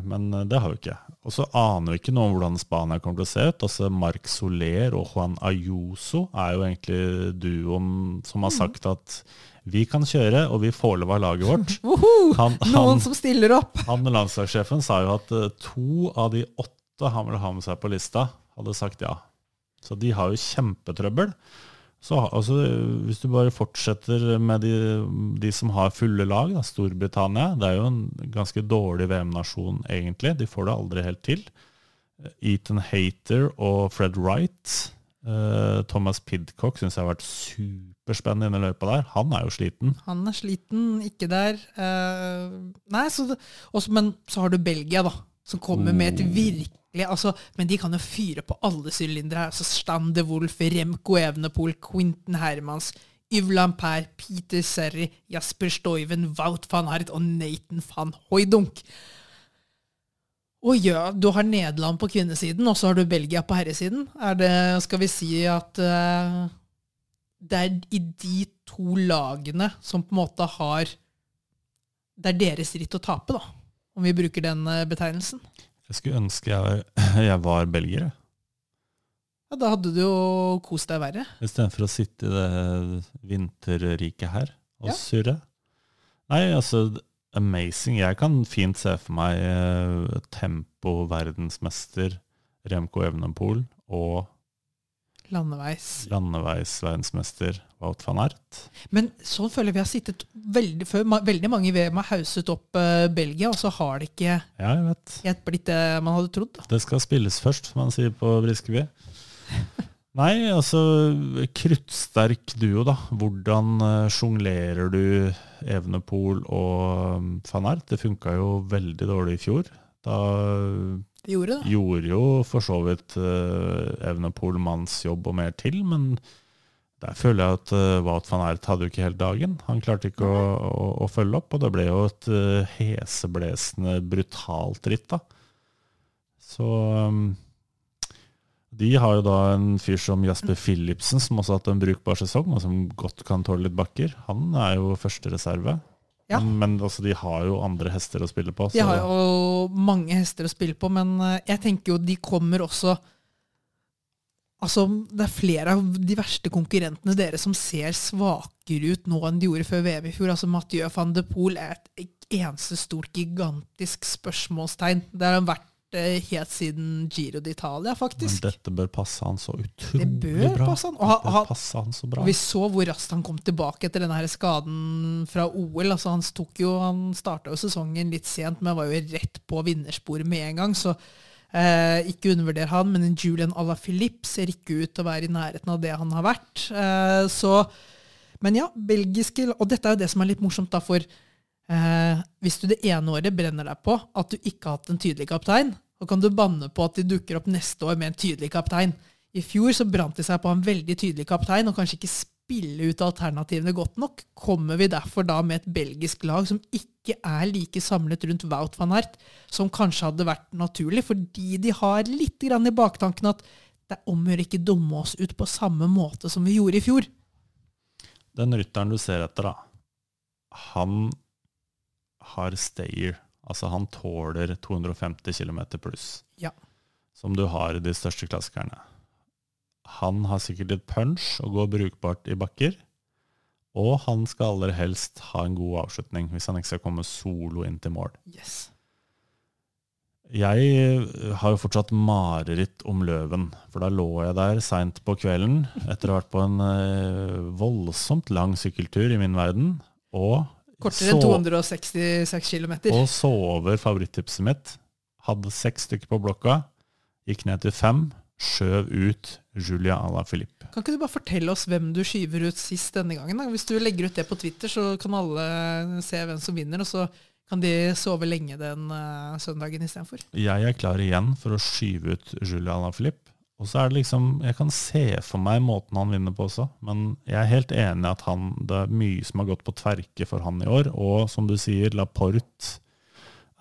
Men det har vi ikke. Og så aner vi ikke noe om hvordan Spania kommer til å se ut. Altså Marc Soler og Juan Ayuso er jo egentlig duoen som har sagt at vi kan kjøre, og vi får lov av laget vårt. Woho! Han, Noen som stiller opp! han landslagssjefen sa jo at eh, to av de åtte han ville ha med seg på lista, hadde sagt ja. Så de har jo kjempetrøbbel. Så altså, hvis du bare fortsetter med de, de som har fulle lag, da, Storbritannia Det er jo en ganske dårlig VM-nasjon, egentlig. De får det aldri helt til. Ethan Hater og Fred Wright. Uh, Thomas Pidcock syns jeg har vært superspennende inne i løypa der. Han er jo sliten. Han er sliten, ikke der. Uh, nei, så det, også, Men så har du Belgia, da. Som kommer med et virkelig altså, Men de kan jo fyre på alle sylindere her. Altså Stan de Wolf, Remco Evenepool, Quinten Hermans, Yves Lampert, Peter Serry, Jasper Stuyven, Wout van Aert og Nathan van Hoidunk. Og ja, du har Nederland på kvinnesiden, og så har du Belgia på herresiden. Er det, skal vi si at eh, det er i de to lagene som på en måte har Det er deres ritt å tape, da, om vi bruker den eh, betegnelsen. Jeg skulle ønske jeg, jeg var belgier. Ja, Da hadde du jo kost deg verre. istedenfor å sitte i det vinterriket her og Ja. surre. Nei, altså, amazing. Jeg kan fint se for meg eh, tempo-verdensmester Remco Evenepool og Landeveis. landeveisverdensmester Wout van Aert. Men sånn føler vi har sittet veldig før. Veldig mange i VM har hauset opp uh, Belgia, og så har det ikke Ja, jeg vet. helt blitt det man hadde trodd. da. Det skal spilles først, som man sier på Briskeby. Nei, altså Kruttsterk duo, da. Hvordan uh, sjonglerer du Evenepool og um, van Aert? Det funka jo veldig dårlig i fjor. Da Det gjorde det. gjorde jo for så vidt uh, Evnepol manns jobb og mer til, men der føler jeg at uh, Wout van Ert hadde jo ikke helt dagen. Han klarte ikke å, å, å følge opp, og det ble jo et uh, heseblesende, brutalt ritt, da. Så um, de har jo da en fyr som Jasper Philipsen, som også har hatt en brukbar sesong, og som godt kan tåle litt bakker. Han er jo førstereserve. Ja. Men, altså, de har jo andre hester å spille på. De har jo mange hester å spille på, men eh, jeg tenker jo de kommer også Altså, Det er flere av de verste konkurrentene dere som ser svakere ut nå enn de gjorde før VM i fjor. Altså, Mathieu van de Poel er et eneste stort, gigantisk spørsmålstegn. Det har vært eh, helt siden Giro d'Italia, faktisk. Men dette bør passe han så utrolig Det bør bra. passe han. Og ha- Det bør passe han så bra. Og vi så hvor raskt han kom tilbake etter denne her skaden fra OL. Altså Han, tok jo, han starta jo sesongen litt sent, men var jo rett på vinnersporet med en gang. Så eh, ikke undervurder han. Men en Julian Alaphilippe ser ikke ut til å være i nærheten av det han har vært. Eh, så, men ja, belgiske Og dette er jo det som er litt morsomt, da, for eh, hvis du det ene året brenner deg på at du ikke har hatt en tydelig kaptein, så kan du banne på at de dukker opp neste år med en tydelig kaptein. I fjor så brant de seg på en veldig tydelig kaptein, og kanskje ikke spille ut alternativene godt nok. Kommer vi derfor da med et belgisk lag som ikke er like samlet rundt Wout van Ert, som kanskje hadde vært naturlig, fordi de har litt i baktanken at det er om å gjøre ikke dumme oss ut på samme måte som vi gjorde i fjor. Den rytteren du ser etter, da, han har stayer. Altså han tåler 250 km pluss, Ja. som du har i de største klassikerne. Han har sikkert et punch og går brukbart i bakker. Og han skal aller helst ha en god avslutning, hvis han ikke skal komme solo inn til mål. Yes. Jeg eh, har jo fortsatt mareritt om løven, for da lå jeg der seint på kvelden etter å ha vært på en eh, voldsomt lang sykkeltur i min verden, og, Kortere enn 266 km. og så over favorittipset mitt. Hadde seks stykker på blokka, gikk ned til fem, skjøv ut Julia à la Philippe. Kan ikke du bare fortelle oss hvem du skyver ut sist denne gangen? Da? Hvis du legger ut det på Twitter, så kan alle se hvem som vinner, og så kan de sove lenge den uh, søndagen istedenfor. Jeg er klar igjen for å skyve ut Julia à la Philippe. Og så er det liksom, Jeg kan se for meg måten han vinner på også, men jeg er helt enig at han, det er mye som har gått på tverke for han i år. Og som du sier, Laporte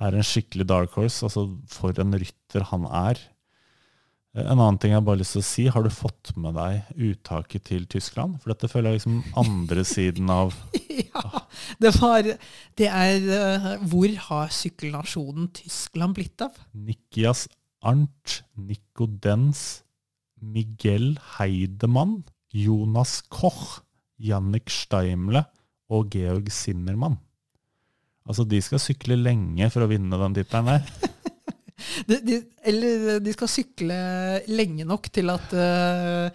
er en skikkelig dark horse. altså For en rytter han er. En annen ting jeg bare lyst til å si, har du fått med deg uttaket til Tyskland? For dette føler jeg liksom andre siden av ja, det var Det er eh, Hvor har sykkelnasjonen Tyskland blitt av? Nikias Arnt, Nico Dens, Miguel Heidemann, Jonas Koch, Jannik Steimle og Georg Zimmermann. Altså, de skal sykle lenge for å vinne den tittelen der. De, de, eller de skal sykle lenge nok til at uh,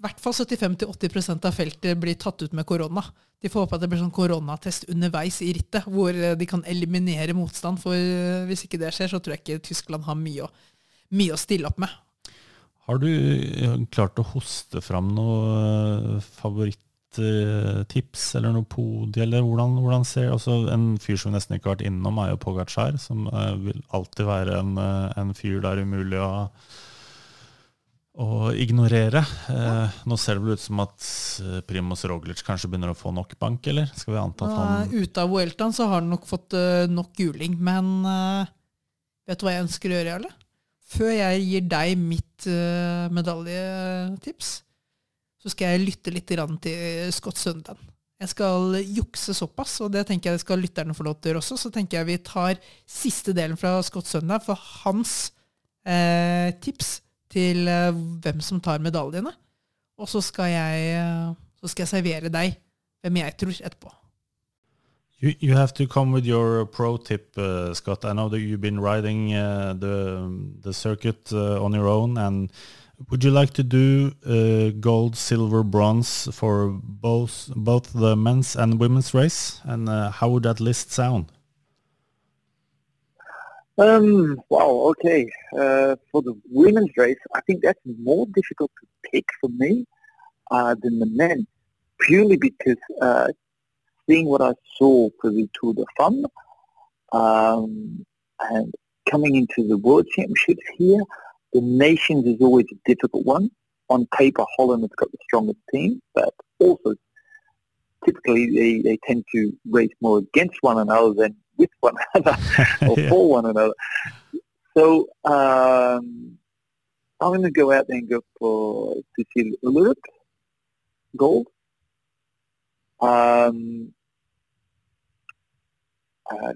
i hvert fall 75-80% av feltet blir tatt ut med korona. De får håpe at det blir sånn koronatest underveis i rittet, hvor eh, de kan eliminere motstand. For eh, hvis ikke det skjer, så tror jeg ikke Tyskland har mye å, mye å stille opp med. Har du eh, klart å hoste fram noe favoritttips eller noe podie, eller hvordan, hvordan ser altså En fyr som vi nesten ikke har vært innom, er jo Pogacar, som eh, vil alltid være en, eh, en fyr det er umulig å å ignorere. Eh, nå ser det vel ut som at Primus Roglic kanskje begynner å få nok bank, eller? Skal vi anta at han ute av Vueltaen så har han nok fått eh, nok juling, men eh, vet du hva jeg ønsker å gjøre, Jarle? Før jeg gir deg mitt uh, medaljetips, så skal jeg lytte litt til Scott Sunderland. Jeg skal jukse såpass, og det tenker jeg skal lytterne få lov til å gjøre også. Så tenker jeg vi tar siste delen fra Scott Sunderland for hans eh, tips til eh, hvem som tar medaljene. Og så skal jeg, så skal jeg servere deg hvem jeg tror etterpå. You, you have to come with your pro tip, uh, Scott. I know that you've been riding uh, the the circuit uh, on your own, and would you like to do uh, gold, silver, bronze for both both the men's and women's race? And uh, how would that list sound? Um, wow, okay. Uh, for the women's race, I think that's more difficult to pick for me uh, than the men, purely because uh, seeing what I saw for the Tour de Femme um, and coming into the World Championships here, the nations is always a difficult one. On paper, Holland has got the strongest team, but also typically they, they tend to race more against one another than with one another or Yeah. for one another. So um, I'm going to go out there and go for Cecile Ulrich, gold. Um, uh,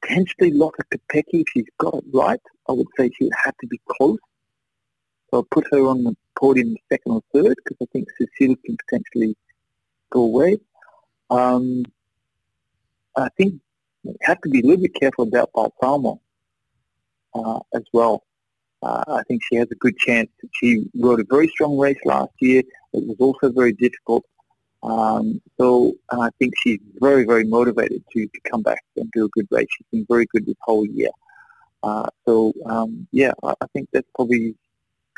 potentially Lotta Kopecky, if she's got it right. I would say she would have to be close. So I'll put her on the podium second or third because I think Cecile can potentially go away. Um, I think you have to be a little bit careful about Balsamo uh, as well. Uh, I think she has a good chance. She rode a very strong race last year. It was also very difficult. Um, so and I think she's very, very motivated to, to come back and do a good race. She's been very good this whole year. Uh, so um, yeah, I, I think that's probably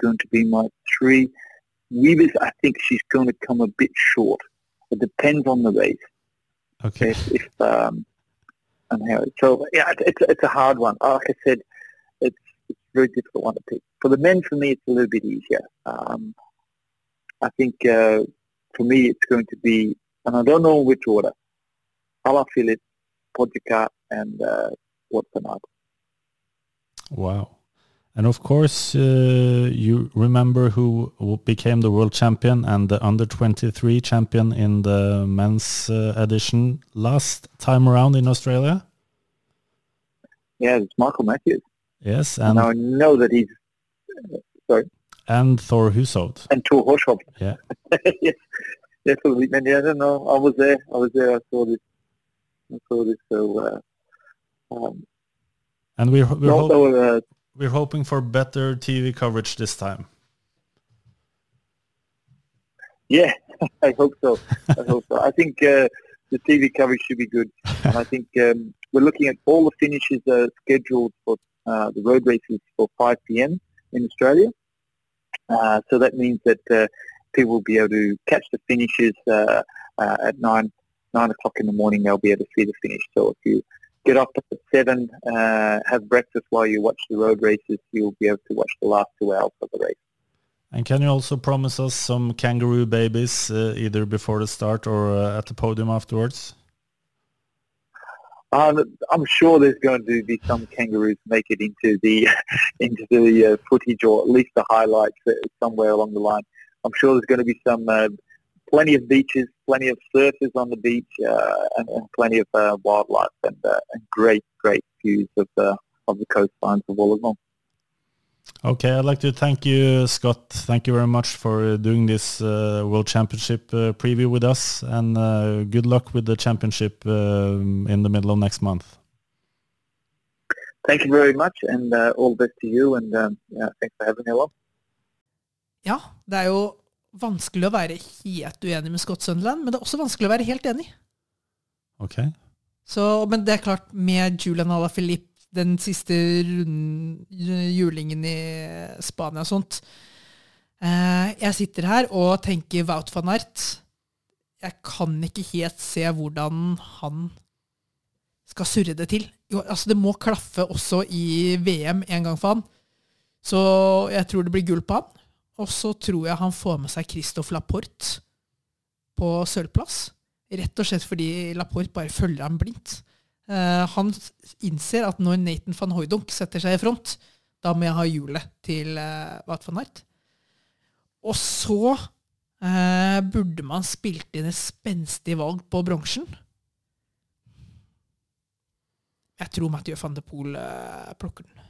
going to be my three. Weavers, I think she's going to come a bit short. It depends on the race. Okay. If, if um, and how. So yeah, it- it's it's a hard one. Like I said, it's it's a very difficult one to pick. For the men, for me, it's a little bit easier. Um, I think uh, for me, it's going to be, and I don't know which order. Alaphilippe, Podjaka, and uh, Watson. Wow. And of course, uh, you remember who became the world champion and the under 23 champion in the men's uh, edition last time around in Australia? Yeah, it's Michael Matthews. Yes, And and, I know that he's, uh, sorry, and Thor Hushovd. and Tor Hoshov. Yeah. yes, definitely. Man, yeah, I don't know. I was there. I was there. I saw this. I saw this. So, uh, um, And we're, we're, also, uh, we're hoping for better TV coverage this time. yeah, I hope so. I hope so. I think uh, the TV coverage should be good. And I think um, we're looking at all the finishes uh, scheduled for uh, the road races for 5 p.m. in Australia. Uh, so that means that uh, people will be able to catch the finishes uh, uh, at 9, 9 o'clock in the morning. They'll be able to see the finish. So if you get up at 7, uh, have breakfast while you watch the road races, you'll be able to watch the last two hours of the race. And can you also promise us some kangaroo babies either before the start or at the podium afterwards? Um, I'm sure there's going to be some kangaroos make it into the into the uh, footage or at least the highlights somewhere along the line. I'm sure there's going to be some uh, plenty of beaches, plenty of surfers on the beach, uh, and, and plenty of uh, wildlife and, uh, and great great views of the of the coastlines of Wollongong. Okay, I'd like to thank you, Scott. Thank you very much for doing this uh, World Championship uh, preview with us, and uh, good luck with the championship um, in the middle of next month. Thank you very much, and uh, all the best to you. And um, yeah, thanks for having me along. Ja, det er jo vanskelig å være helt uenig med Scott Sunderland, men det er også vanskelig å være helt enig. Ok, Så, men det er klart, med Julian Alaphilippe, den siste julingen i Spania og sånt eh, Jeg sitter her og tenker Wout van Aert. Jeg kan ikke helt se hvordan han skal surre det til. Jo, altså Det må klaffe også i VM en gang for han. Så jeg tror det blir gull på han. Og så tror jeg han får med seg Christophe Laporte på sølvplass. Rett og slett fordi Laporte bare følger ham blindt. Eh, han innser at når Nathan van Hooydonk setter seg i front, da må jeg ha hjulet til uh, Wout van Aert. Og så eh, burde man spilt inn et spenstig valg på bronsen. Jeg tror Mathieu van de Poel eh, plukker den.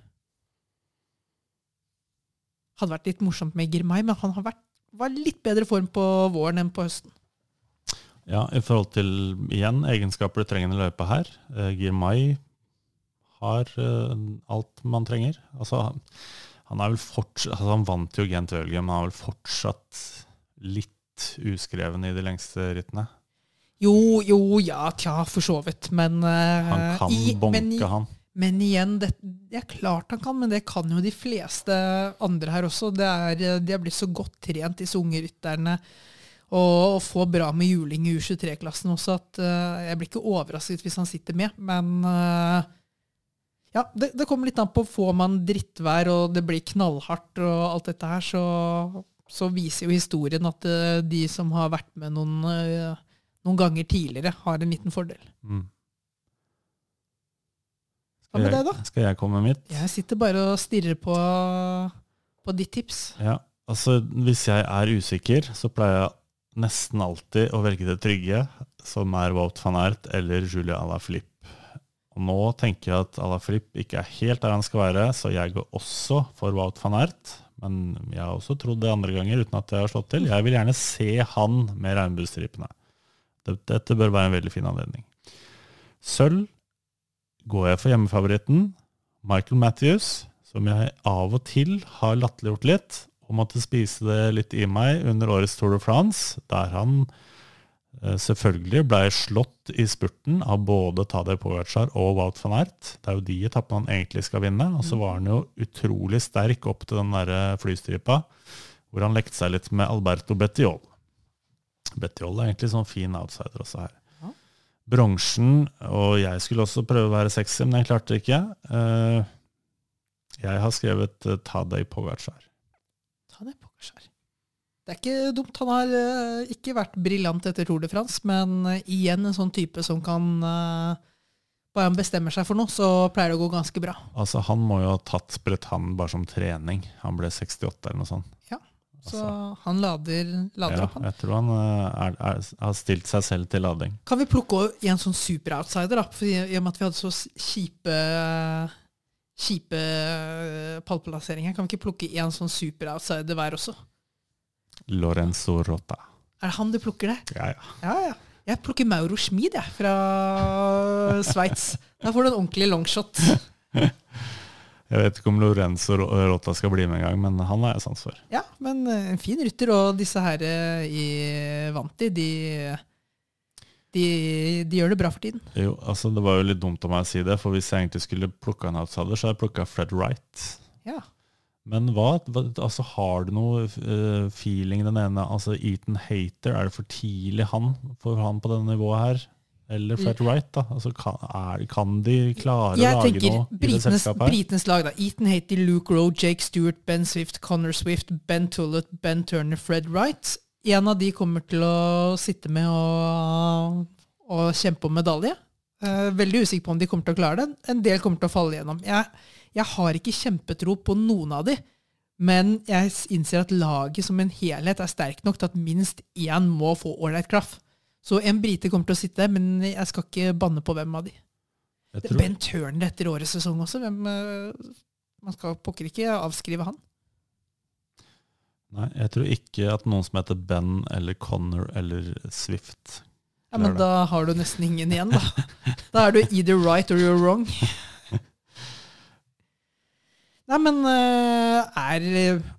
Hadde vært litt morsomt med Girmay, men han vært, var litt bedre form på våren enn på høsten. Ja, i forhold til igjen egenskaper du trenger i løypa her. Uh, Girmay har uh, alt man trenger. Altså, han, er vel fortsatt altså, Han vant jo Gent Ølge, men han er vel fortsatt litt uskreven i de lengste rittene. Jo, jo, ja, tja, for så vidt, men uh, Han kan i- bonke, men, han. Men igjen, det, det er klart han kan, men det kan jo de fleste andre her også. Det er, eh, de har blitt så godt trent, disse unge rytterne. Og, å få bra med juling i U23-klassen også, at uh, jeg blir ikke overrasket hvis han sitter med. Men uh, ja, det, det kommer litt an på får man drittvær og det blir knallhardt og alt dette her, så, så viser jo historien at uh, de som har vært med noen, noen ganger tidligere, har en liten fordel. Mm. Hva med deg, da? Skal jeg komme med mitt? Jeg sitter bare og stirrer på, på ditt tips. Ja, altså hvis jeg er usikker, så pleier jeg nesten alltid å velge det trygge, som er Wout van Aert eller Julia Alaphilippe. Og nå tenker jeg at Alaphilippe ikke er helt der han skal være, så jeg går også for Wout van Aert. Men jeg har også trodd det andre ganger uten at det har slått til. Jeg vil gjerne se han med regnbuestripene. Dette bør være en veldig fin anledning. Sølv går jeg for hjemmefavoritten. Michael Matthews, som jeg av og til har latterliggjort litt, og måtte spise det litt i meg under årets Tour de France, der han eh, selvfølgelig ble slått i spurten av både Tadej Pogacar og Wout van Aert. Det er jo de etappene han egentlig skal vinne. Og så var han jo utrolig sterk opp til den der eh, flystripa, hvor han lekte seg litt med Alberto Bettiol. Bettiol er egentlig sånn fin outsider også her. Bronsen, og jeg skulle også prøve å være sexy, men jeg klarte det ikke. Eh, Jeg har skrevet Tadej Pogacar. Det, er ikke dumt. Han har uh, ikke vært briljant etter Tour de France, men uh, igjen en sånn type som kan uh, Bare han bestemmer seg for noe, så pleier det å gå ganske bra. Altså, han må jo ha tatt Bretagne bare som trening. Han ble 68 eller noe sånt. Ja. Så Altså, han lader, lader ja, opp, han. jeg tror han er, er, har stilt seg selv til lading. Kan vi plukke i en sånn super-outsider, da? For I og med at vi hadde så kjipe Kjipe pallplasseringer. Kan vi ikke plukke en sånn super-outsider hver også? Lorenzo Rota. Er det han du plukker det? Ja, ja. Ja, ja. Jeg plukker Mauro Schmid, jeg, fra Sveits. Da får du en ordentlig longshot. Jeg vet ikke om Lorenzo Rota skal bli med en gang, men han har jeg sans for. Ja, men eh, en fin rytter, og disse her eh, i Vanti, de, de, de gjør det bra for tiden. Jo, altså Det var jo litt dumt av meg å si det, for hvis jeg egentlig skulle plukka en outsider, så hadde jeg plukka Fred Wright. Ja. Men hva, altså har du noe eh, feeling den ene Altså Eaton Hater, er det for tidlig han for han på denne nivået her? Eller Fred Wright, da? Altså, kan, er, kan de klare Jeg å lage tenker noe i det britenes, selskapet her? britenes lag, da. Ethan Hater, Luke Rowe, Jake Stewart, Ben Swift, Connor Swift, Ben Tullett, Ben Turner, Fred Wright. En av de kommer til å sitte med og, og kjempe om medalje. Eh, veldig usikker på om de kommer til å klare det. En del kommer til å falle gjennom. Jeg, jeg har ikke kjempetro på noen av de, men jeg innser at laget som en helhet er sterk nok til at minst én må få ålreit klaff. Så en brite kommer til å sitte, men jeg skal ikke banne på hvem av de. Det er Bent Ben Turner etter årets sesong også. Hvem, eh, man skal pokker ikke avskrive han. nei, jeg tror ikke at noen som heter Ben eller Connor eller Swift Ja, men da har du nesten ingen igjen, da. Da er du either right or you're wrong. Nei, men eh, er eh,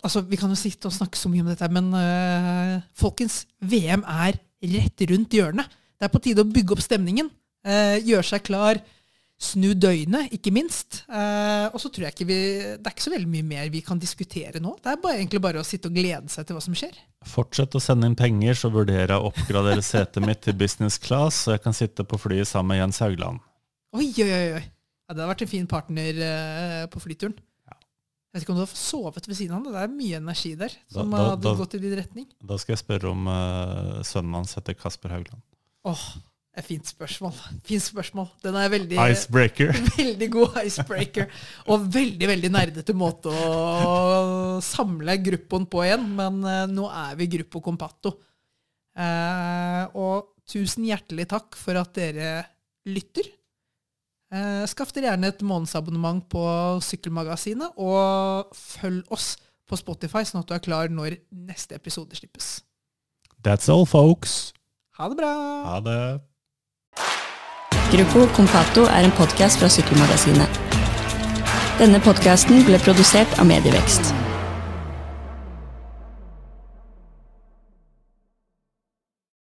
Altså, Vi kan jo sitte og snakke så mye om dette, men eh, folkens, VM er rett rundt hjørnet. Det er på tide å bygge opp stemningen. gjøre seg klar. Snu døgnet, ikke minst. Og så tror jeg ikke vi Det er ikke så veldig mye mer vi kan diskutere nå. Det er bare, egentlig bare å sitte og glede seg til hva som skjer. Fortsett å sende inn penger, så vurderer jeg å oppgradere setet mitt til business class, så jeg kan sitte på flyet sammen med Jens Haugland. Oi, oi, oi. Ja, det hadde vært en fin partner eh, på flyturen. Jeg vet ikke om du har sovet ved siden av han. Det er mye energi der som Da- da- hadde da- gått i din retning. Da skal jeg spørre om uh, sønnen hans heter Kasper Haugland. Åh, et fint spørsmål. Fint spørsmål. Den er veldig, Icebreaker! veldig god icebreaker. Og veldig, veldig nerdete måte å samle gruppoen på igjen. Men eh, nå er vi gruppo compatto. Eh, og tusen hjertelig takk for at dere lytter. Eh, skaff dere gjerne et månedsabonnement på Sykkelmagasinet, og følg oss på Spotify, sånn at du er klar når neste episode slippes. That's all, folks. Ha det bra! Ha det. Gruppo Compato er en podkast fra Sykkelmagasinet. Denne podkasten ble produsert av Medievekst.